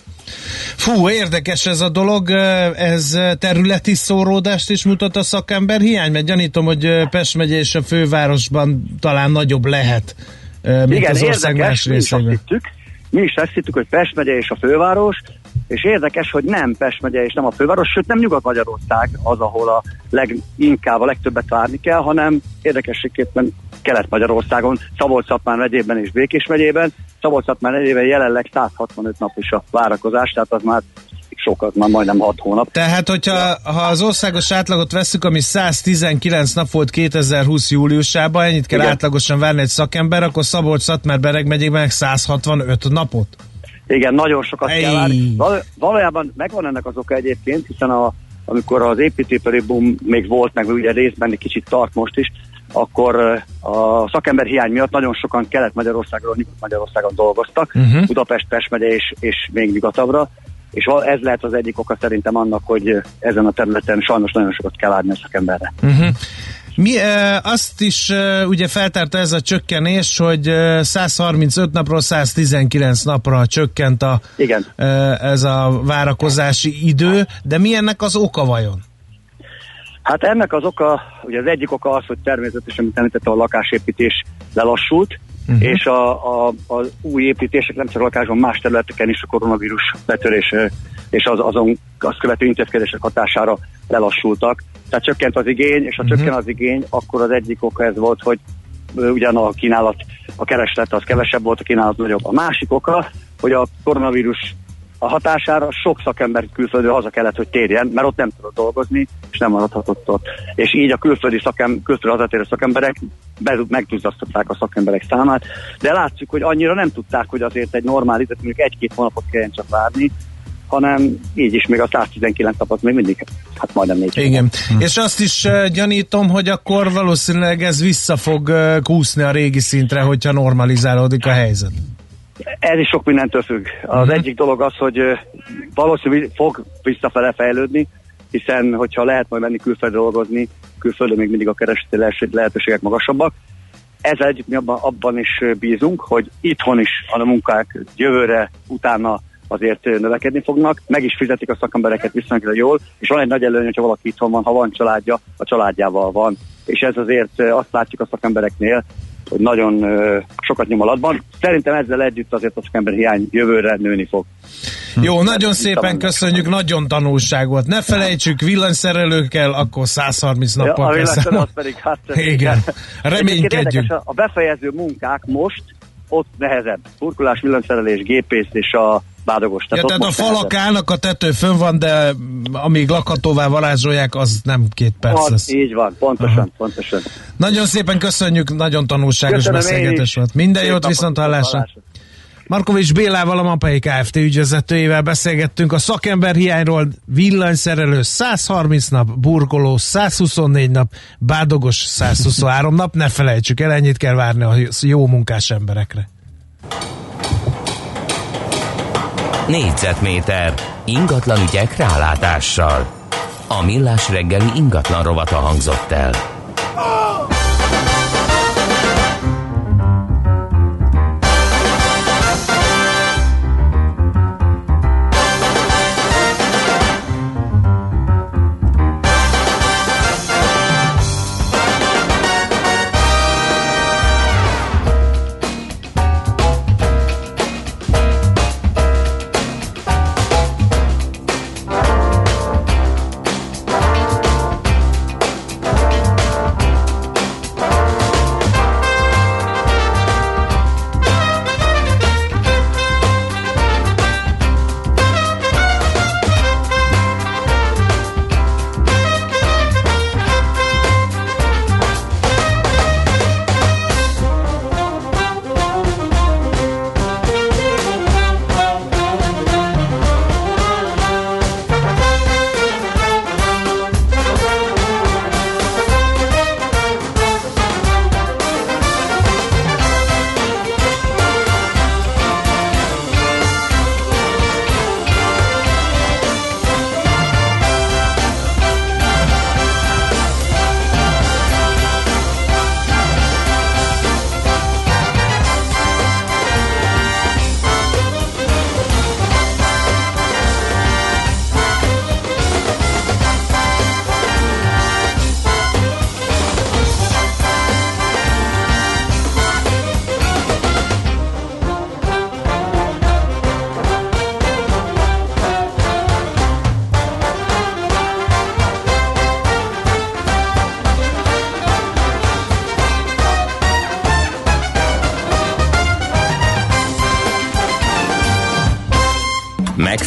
Fú, érdekes ez a dolog, ez területi szóródást is mutat a szakember hiány, mert gyanítom, hogy Pest megye és a fővárosban talán nagyobb lehet, mint Igen, az ország érdekes, más részében. Mi is, hittük, mi is azt hittük, hogy Pest megye és a főváros, és érdekes, hogy nem Pest megye és nem a főváros, sőt nem Nyugat-Magyarország az, ahol a leginkább a legtöbbet várni kell, hanem érdekességképpen Kelet-Magyarországon, Szabolcs-Szatmár megyében és Békés megyében. Szabolcs-Szatmár megyében jelenleg 165 nap is a várakozás, tehát az már sokat, már majdnem 6 hónap. Tehát, hogyha ha az országos átlagot veszük, ami 119 nap volt 2020 júliusában, ennyit kell Igen. átlagosan várni egy szakember, akkor Szabolcs-Szatmár Bereg megyében 165 napot? Igen, nagyon sokat Ej. kell várni. Val- valójában megvan ennek az oka egyébként, hiszen a, amikor az építőipari boom még volt, meg ugye részben egy kicsit tart most is, akkor a szakember hiány miatt nagyon sokan Kelet-Magyarországról, Nyugat-Magyarországon dolgoztak, uh-huh. Budapest, Pest megye és, és még nyugatabbra, és ez lehet az egyik oka szerintem annak, hogy ezen a területen sajnos nagyon sokat kell adni a szakemberre. Uh-huh. Mi e, azt is e, ugye feltárta ez a csökkenés, hogy e, 135 napról 119 napra csökkent a, Igen. e, ez a várakozási idő, de mi ennek az oka vajon? Hát ennek az oka, ugye az egyik oka az, hogy természetesen, mint említette, a lakásépítés lelassult, uh-huh. és a, a, az új építések nem csak a lakásban, más területeken is a koronavírus betörése és az, azon azt követő intézkedések hatására lelassultak. Tehát csökkent az igény, és ha uh-huh. csökken az igény, akkor az egyik oka ez volt, hogy ugyan a kínálat, a kereslet az kevesebb volt, a kínálat nagyobb. A másik oka, hogy a koronavírus a hatására sok szakember külföldről haza kellett, hogy térjen, mert ott nem tudott dolgozni, és nem maradhatott ott. És így a külföldi szakem, külföldről hazatérő szakemberek be- megduzzasztották a szakemberek számát, de látszik, hogy annyira nem tudták, hogy azért egy normál időt, mondjuk egy-két hónapot kelljen csak várni, hanem így is még a 119 napot még mindig, hát majdnem négy Igen. És azt is uh, gyanítom, hogy akkor valószínűleg ez vissza fog uh, kúszni a régi szintre, hogyha normalizálódik a helyzet. Ez is sok mindentől függ. Az uh-huh. egyik dolog az, hogy valószínűleg fog visszafele fejlődni, hiszen hogyha lehet majd menni külföldre dolgozni, külföldön még mindig a kereseti lehetőségek magasabbak. Ezzel együtt mi abban, abban is bízunk, hogy itthon is a munkák jövőre, utána azért növekedni fognak, meg is fizetik a szakembereket viszonylag jól, és van egy nagy előny, hogyha valaki itthon van, ha van családja, a családjával van. És ez azért azt látjuk a szakembereknél, hogy nagyon ö, sokat nyom alatban. Szerintem ezzel együtt azért a szakember hiány jövőre nőni fog. Jó, nagyon Itt szépen köszönjük, nagyon tanulság volt. Ne felejtsük, villanyszerelőkkel, akkor 130 Ja, nappal a számolni. az pedig, hát... Igen. Reménykedjünk. A befejező munkák most ott nehezebb. Burkolás, villanyszerelés, gépész és a bádogos. Ja, ott tehát a falak nehezebb. állnak, a tető fönn van, de amíg lakhatóvá varázsolják, az nem két perc Van, lesz. így van, pontosan, Aha. pontosan. Nagyon szépen köszönjük, nagyon tanulságos Köszönöm beszélgetés volt. Minden Szép jót, viszont hallásra. hallásra. Markovics Bélával, a Mapai Kft. ügyvezetőjével beszélgettünk a szakemberhiányról, villanyszerelő 130 nap, burkoló 124 nap, bádogos 123 nap, ne felejtsük el, ennyit kell várni a jó munkás emberekre. Négyzetméter ingatlan ügyek rálátással. A millás reggeli ingatlan rovata hangzott el.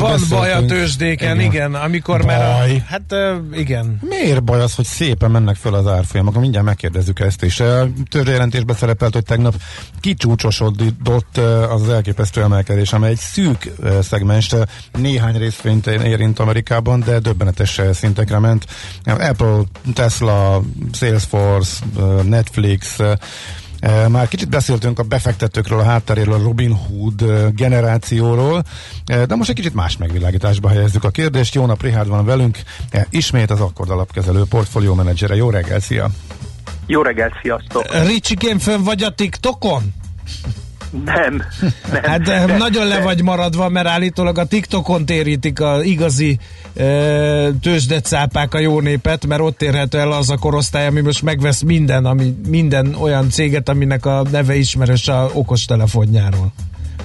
Van baj a tőzsdéken, igen, Igen. amikor már a, Baj. hát igen. Miért baj az, hogy szépen mennek föl az árfolyamok? Mindjárt megkérdezzük ezt is. A Törvényjelentésben szerepelt, hogy tegnap kicsúcsosodott az az elképesztő emelkedés, amely egy szűk szegmens, néhány részvényt érint Amerikában, de döbbenetes szintekre ment. Apple, Tesla, Salesforce, Netflix, Már kicsit beszéltünk a befektetőkről, a hátteréről, a Robin Hood generációról, de most egy kicsit más megvilágításba helyezzük a kérdést. Jó nap, Richard van velünk, ismét az Akkord alapkezelő portfólió menedzsere. Jó reggel, szia! Jó reggelt, sziasztok! Ricsikén fönn vagy a TikTokon? Nem, nem. Hát de nagyon le vagy maradva, mert állítólag a TikTokon térítik a igazi ö, tőzsdecápák a jó népet, mert ott érhető el az a korosztály, ami most megvesz minden, ami, minden olyan céget, aminek a neve ismerős a okostelefonjáról.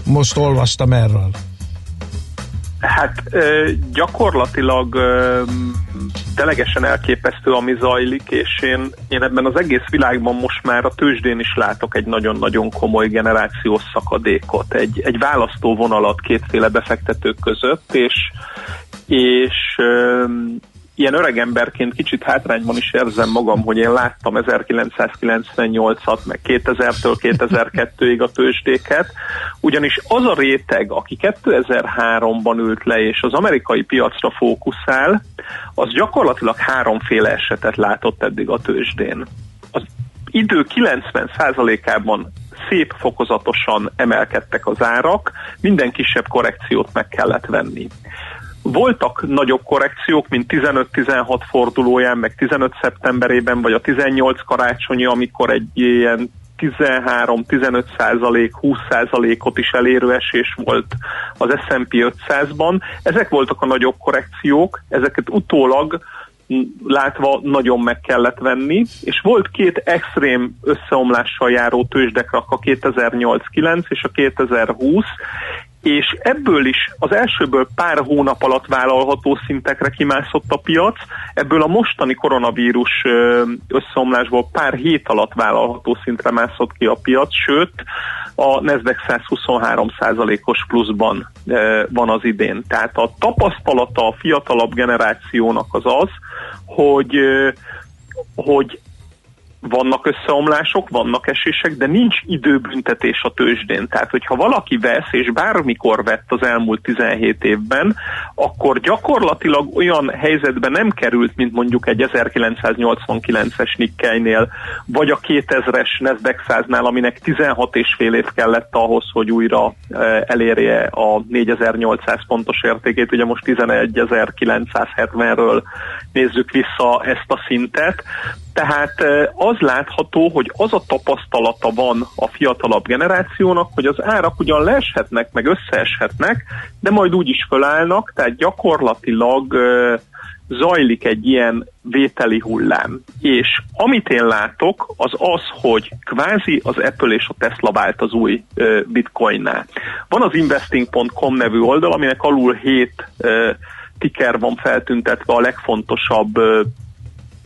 Most olvastam erről. Hát gyakorlatilag telegesen elképesztő, ami zajlik, és én, én ebben az egész világban most már a tőzsdén is látok egy nagyon-nagyon komoly generációs szakadékot, egy, egy választó vonalat kétféle befektetők között, és, és ilyen öregemberként kicsit hátrányban is érzem magam, hogy én láttam 1998-at, meg 2000-től 2002-ig a tőzsdéket, ugyanis az a réteg, aki 2003-ban ült le, és az amerikai piacra fókuszál, az gyakorlatilag háromféle esetet látott eddig a tőzsdén. Az idő 90%-ában szép fokozatosan emelkedtek az árak, minden kisebb korrekciót meg kellett venni. Voltak nagyobb korrekciók, mint 15-16 fordulóján, meg 15 szeptemberében, vagy a 18 karácsonyi, amikor egy ilyen 13-15 százalék, 20 százalékot is elérő esés volt az S&P 500-ban. Ezek voltak a nagyobb korrekciók, ezeket utólag látva nagyon meg kellett venni, és volt két extrém összeomlással járó tőzsdekrak, a 2008-9 és a 2020, és ebből is az elsőből pár hónap alatt vállalható szintekre kimászott a piac, ebből a mostani koronavírus összeomlásból pár hét alatt vállalható szintre mászott ki a piac, sőt a Nasdaq 123 os pluszban van az idén. Tehát a tapasztalata a fiatalabb generációnak az az, hogy, hogy vannak összeomlások, vannak esések, de nincs időbüntetés a tőzsdén. Tehát, hogyha valaki vesz, és bármikor vett az elmúlt 17 évben, akkor gyakorlatilag olyan helyzetbe nem került, mint mondjuk egy 1989-es Nikkeinél, vagy a 2000-es Nasdaq 100-nál, aminek 16 és fél év kellett ahhoz, hogy újra elérje a 4800 pontos értékét. Ugye most 11.970-ről nézzük vissza ezt a szintet. Tehát az látható, hogy az a tapasztalata van a fiatalabb generációnak, hogy az árak ugyan leeshetnek, meg összeeshetnek, de majd úgy is fölállnak, tehát gyakorlatilag zajlik egy ilyen vételi hullám. És amit én látok, az az, hogy kvázi az Apple és a Tesla vált az új bitcoinnál. Van az investing.com nevű oldal, aminek alul 7 ticker van feltüntetve a legfontosabb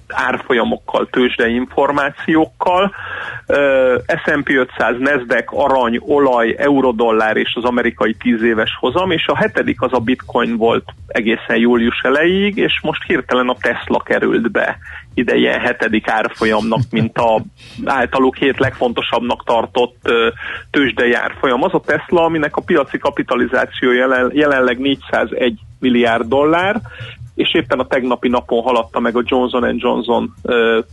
árfolyamokkal, tőzsdei információkkal. S&P 500, Nasdaq, arany, olaj, eurodollár és az amerikai 10 éves hozam, és a hetedik az a bitcoin volt egészen július elejéig, és most hirtelen a Tesla került be ide ilyen hetedik árfolyamnak, mint a általuk hét legfontosabbnak tartott tőzsdei árfolyam. Az a Tesla, aminek a piaci kapitalizáció jelen, jelenleg 401 milliárd dollár, és éppen a tegnapi napon haladta meg a Johnson Johnson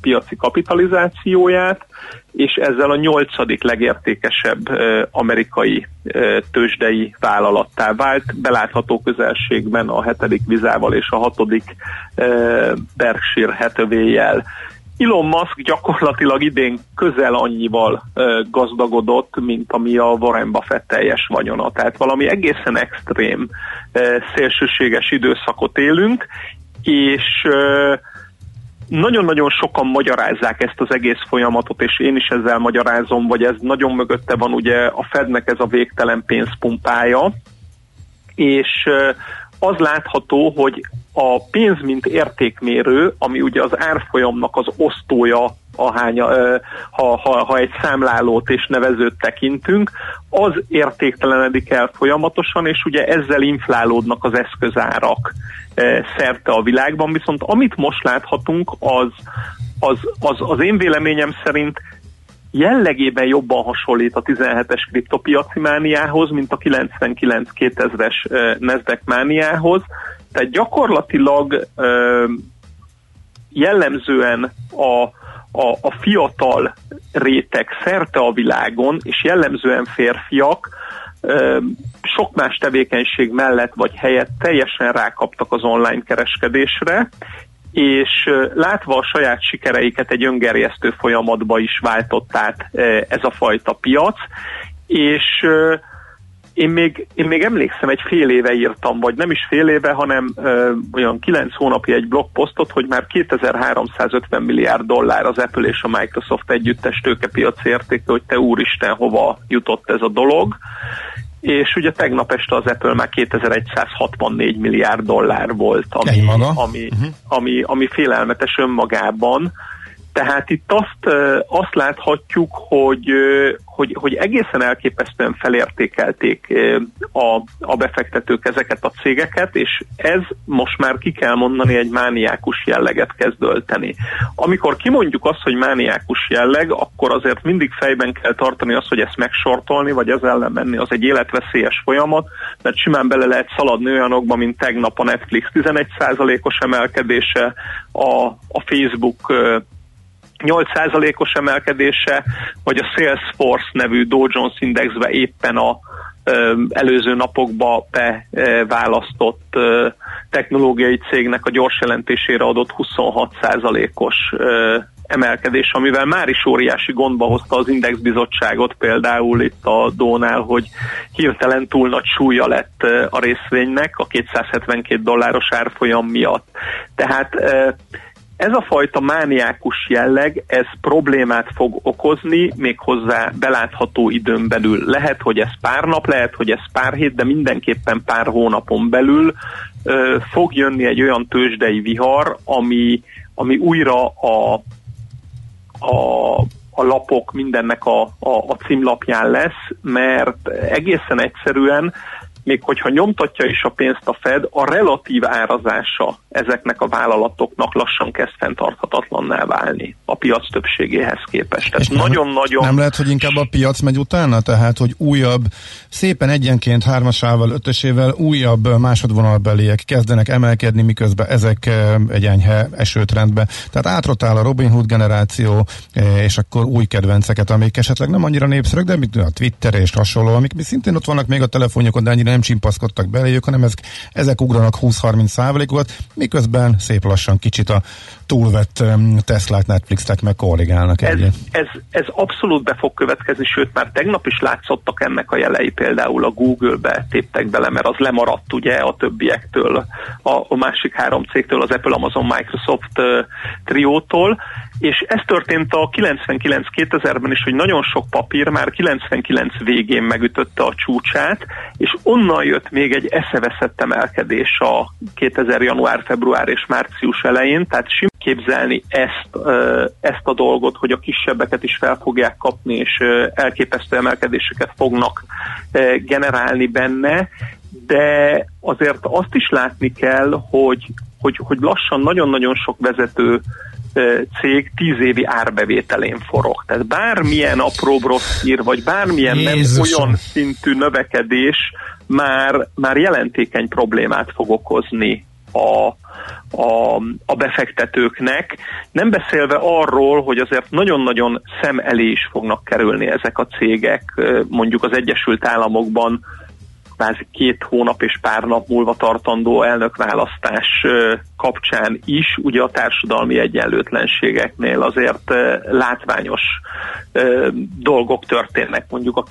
piaci kapitalizációját, és ezzel a nyolcadik legértékesebb amerikai tőzsdei vállalattá vált, belátható közelségben a hetedik vizával és a hatodik Berkshire Hathaway-jel. Elon Musk gyakorlatilag idén közel annyival gazdagodott, mint ami a Warren Buffett teljes vagyona. Tehát valami egészen extrém, szélsőséges időszakot élünk, és nagyon-nagyon sokan magyarázzák ezt az egész folyamatot, és én is ezzel magyarázom, vagy ez nagyon mögötte van ugye a Fednek ez a végtelen pénzpumpája, és az látható, hogy a pénz mint értékmérő, ami ugye az árfolyamnak az osztója, ahány, ha, ha, ha egy számlálót és nevezőt tekintünk, az értéktelenedik el folyamatosan, és ugye ezzel inflálódnak az eszközárak szerte a világban, viszont amit most láthatunk, az, az, az, az én véleményem szerint jellegében jobban hasonlít a 17-es kriptopiaci mániához, mint a 99-2000-es Nasdaq mániához. Tehát gyakorlatilag jellemzően a, a, a fiatal réteg szerte a világon, és jellemzően férfiak, sok más tevékenység mellett vagy helyett teljesen rákaptak az online kereskedésre, és látva a saját sikereiket egy öngerjesztő folyamatba is váltott át ez a fajta piac, és én még, én még emlékszem, egy fél éve írtam, vagy nem is fél éve, hanem ö, olyan kilenc hónapja egy blogposztot, hogy már 2350 milliárd dollár az Apple és a Microsoft együttes tőkepiaci értéke, hogy te úristen, hova jutott ez a dolog. És ugye tegnap este az Apple már 2164 milliárd dollár volt, ami, ami, uh-huh. ami, ami félelmetes önmagában, tehát itt azt, azt láthatjuk, hogy, hogy, hogy egészen elképesztően felértékelték a, a befektetők ezeket a cégeket, és ez most már ki kell mondani egy mániákus jelleget kezd ölteni. Amikor kimondjuk azt, hogy mániákus jelleg, akkor azért mindig fejben kell tartani azt, hogy ezt megsortolni, vagy ez ellen menni, az egy életveszélyes folyamat, mert simán bele lehet szaladni olyanokba, mint tegnap a Netflix 11%-os emelkedése, a, a Facebook 8%-os emelkedése, vagy a Salesforce nevű Dow Jones Indexbe éppen a előző napokba beválasztott technológiai cégnek a gyors jelentésére adott 26%-os emelkedés, amivel már is óriási gondba hozta az indexbizottságot például itt a Dónál, hogy hirtelen túl nagy súlya lett a részvénynek a 272 dolláros árfolyam miatt. Tehát ez a fajta mániákus jelleg, ez problémát fog okozni, méghozzá belátható időn belül. Lehet, hogy ez pár nap, lehet, hogy ez pár hét, de mindenképpen pár hónapon belül ö, fog jönni egy olyan tőzsdei vihar, ami, ami újra a, a, a lapok mindennek a, a, a címlapján lesz, mert egészen egyszerűen még hogyha nyomtatja is a pénzt a Fed, a relatív árazása ezeknek a vállalatoknak lassan kezd fenntarthatatlanná válni a piac többségéhez képest. Tehát nagyon-nagyon... Nem lehet, hogy inkább a piac megy utána? Tehát, hogy újabb, szépen egyenként hármasával, ötösével újabb másodvonalbeliek kezdenek emelkedni, miközben ezek eh, egy enyhe esőtrendbe. Tehát átrotál a Robin Hood generáció, eh, és akkor új kedvenceket, amik esetleg nem annyira népszerűek, de a Twitter és hasonló, amik szintén ott vannak még a telefonjukon, de annyira nem csimpaszkodtak beléjük, hanem ezek, ezek ugranak 20-30 százalékokat, miközben szép lassan kicsit a túlvett Tesla-t, Netflix-tek meg korrigálnak ez, ez, ez abszolút be fog következni, sőt már tegnap is látszottak ennek a jelei, például a Google-be téptek bele, mert az lemaradt ugye a többiektől, a, a másik három cégtől, az Apple, Amazon, Microsoft uh, triótól, és ez történt a 99-2000-ben is, hogy nagyon sok papír már 99 végén megütötte a csúcsát, és onnan jött még egy eszeveszett emelkedés a 2000 január, február és március elején, tehát sim képzelni ezt, ezt a dolgot, hogy a kisebbeket is fel fogják kapni, és elképesztő emelkedéseket fognak generálni benne, de azért azt is látni kell, hogy, hogy, hogy lassan nagyon-nagyon sok vezető cég tíz évi árbevételén forog. Tehát bármilyen apró rossz hír, vagy bármilyen nem olyan szintű növekedés már, már jelentékeny problémát fog okozni a, a, a befektetőknek, nem beszélve arról, hogy azért nagyon-nagyon szem elé is fognak kerülni ezek a cégek, mondjuk az Egyesült Államokban kvázi két hónap és pár nap múlva tartandó elnökválasztás kapcsán is, ugye a társadalmi egyenlőtlenségeknél azért látványos dolgok történnek, mondjuk a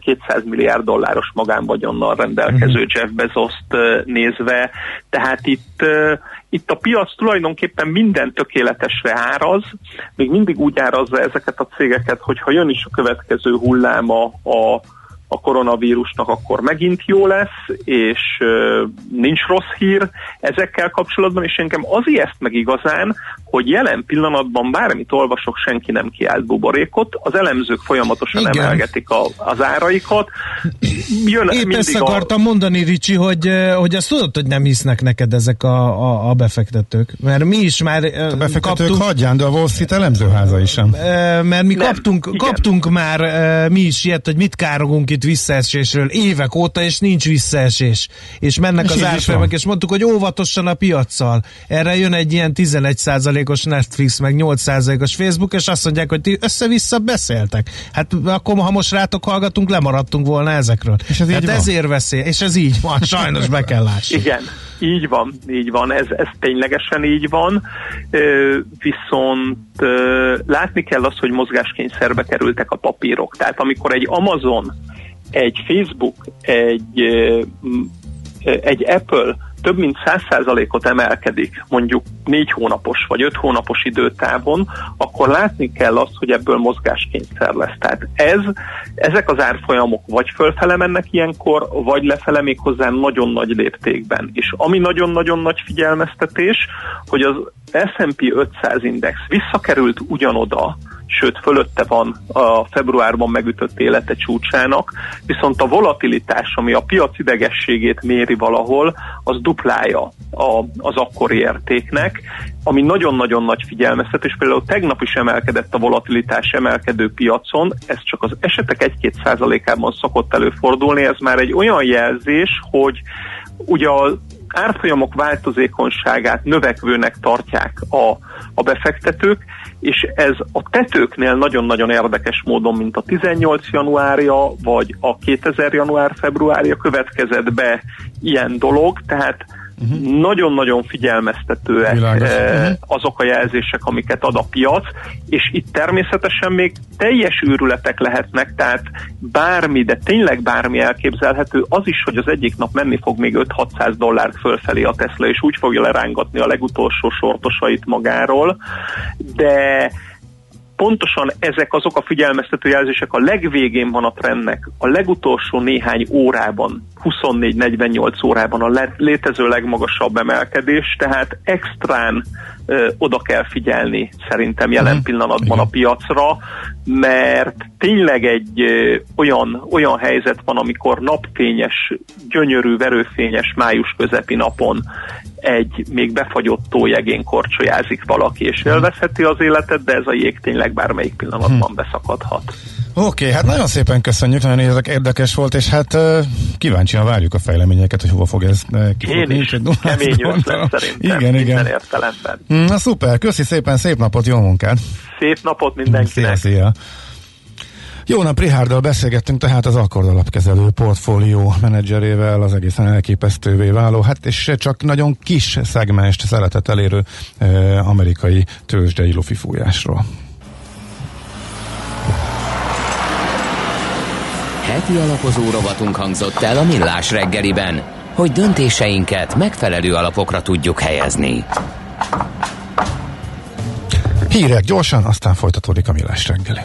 200 milliárd dolláros magánvagyonnal rendelkező mhm. Jeff Bezos-t nézve, tehát itt itt a piac tulajdonképpen minden tökéletesre áraz, még mindig úgy árazza ezeket a cégeket, hogy ha jön is a következő hulláma a a koronavírusnak akkor megint jó lesz, és nincs rossz hír ezekkel kapcsolatban, és engem az ijeszt meg igazán, hogy jelen pillanatban bármit olvasok, senki nem kiált buborékot, az elemzők folyamatosan Igen. emelgetik a, az áraikat. Jön Épp ezt a- akartam mondani, Ricsi, hogy, hogy azt tudod, hogy nem hisznek neked ezek a, a, a befektetők. Mert mi is már A befektetők kaptunk, hagyján, de a Wall Street elemzőháza is sem. mert mi Nem, kaptunk, igen. kaptunk már mi is ilyet, hogy mit károgunk itt visszaesésről évek óta, és nincs visszaesés. És mennek És az árfolyamak, és mondtuk, hogy óvatosan a piaccal. Erre jön egy ilyen 11%-os Netflix, meg 8%-os Facebook, és azt mondják, hogy ti össze-vissza beszéltek. Hát akkor, ha most rátok hallgatunk, lemaradtunk volna ezekről. És ez hát van. ezért veszély, és ez így van, [laughs] sajnos be kell lássuk. Igen, így van, így van, ez, ez ténylegesen így van, viszont látni kell azt, hogy mozgáskényszerbe kerültek a papírok. Tehát amikor egy Amazon, egy Facebook, egy, egy Apple több mint 100%-ot emelkedik, mondjuk négy hónapos vagy öt hónapos időtávon, akkor látni kell azt, hogy ebből mozgáskényszer lesz. Tehát ez, ezek az árfolyamok vagy fölfele mennek ilyenkor, vagy lefele még hozzá nagyon nagy léptékben. És ami nagyon-nagyon nagy figyelmeztetés, hogy az S&P 500 index visszakerült ugyanoda, sőt fölötte van a februárban megütött élete csúcsának, viszont a volatilitás, ami a piac idegességét méri valahol, az duplája a, az akkori értéknek, ami nagyon-nagyon nagy figyelmeztetés. Például tegnap is emelkedett a volatilitás emelkedő piacon, ez csak az esetek 1-2 százalékában szokott előfordulni, ez már egy olyan jelzés, hogy ugye a árfolyamok változékonyságát növekvőnek tartják a, a befektetők, és ez a tetőknél nagyon-nagyon érdekes módon, mint a 18 januárja, vagy a 2000 január-februárja következett be ilyen dolog, tehát uh-huh. nagyon-nagyon figyelmeztetőek Világos. eh, Mhm. azok a jelzések, amiket ad a piac, és itt természetesen még teljes őrületek lehetnek, tehát bármi, de tényleg bármi elképzelhető, az is, hogy az egyik nap menni fog még 5-600 dollárt fölfelé a Tesla, és úgy fogja lerángatni a legutolsó sortosait magáról, de pontosan ezek azok a figyelmeztető jelzések a legvégén van a trendnek, a legutolsó néhány órában, 24-48 órában a létező legmagasabb emelkedés, tehát extrán ö, oda kell figyelni szerintem jelen Mhm. pillanatban a piacra, mert tényleg egy ö, olyan, olyan helyzet van, amikor napfényes, gyönyörű, verőfényes május közepi napon egy még befagyott tójegén korcsolyázik valaki, és élvezheti az életet, de ez a jég tényleg bármelyik pillanatban beszakadhat. Oké, okay, hát nagyon szépen köszönjük, nagyon érdek- érdekes volt, és hát kíváncsian várjuk a fejleményeket, hogy hova fog ez kifutni. Én is kemény ötlet szerintem Igen, minden igen. értelemben. Na szuper, köszi szépen, szép napot, jó munkát! Szép napot Szia, mindenkinek! szia! Jó nap, Rihárdal beszélgettünk tehát az Akkord alapkezelő portfólió menedzserével, az egészen elképesztővé váló, hát és csak nagyon kis szegmest szeretett elérő eh, amerikai tőzsdei lufifújásról. Heti alapozó rovatunk hangzott el a Millás reggeliben, hogy döntéseinket megfelelő alapokra tudjuk helyezni. Hírek gyorsan, aztán folytatódik a millás reggeli.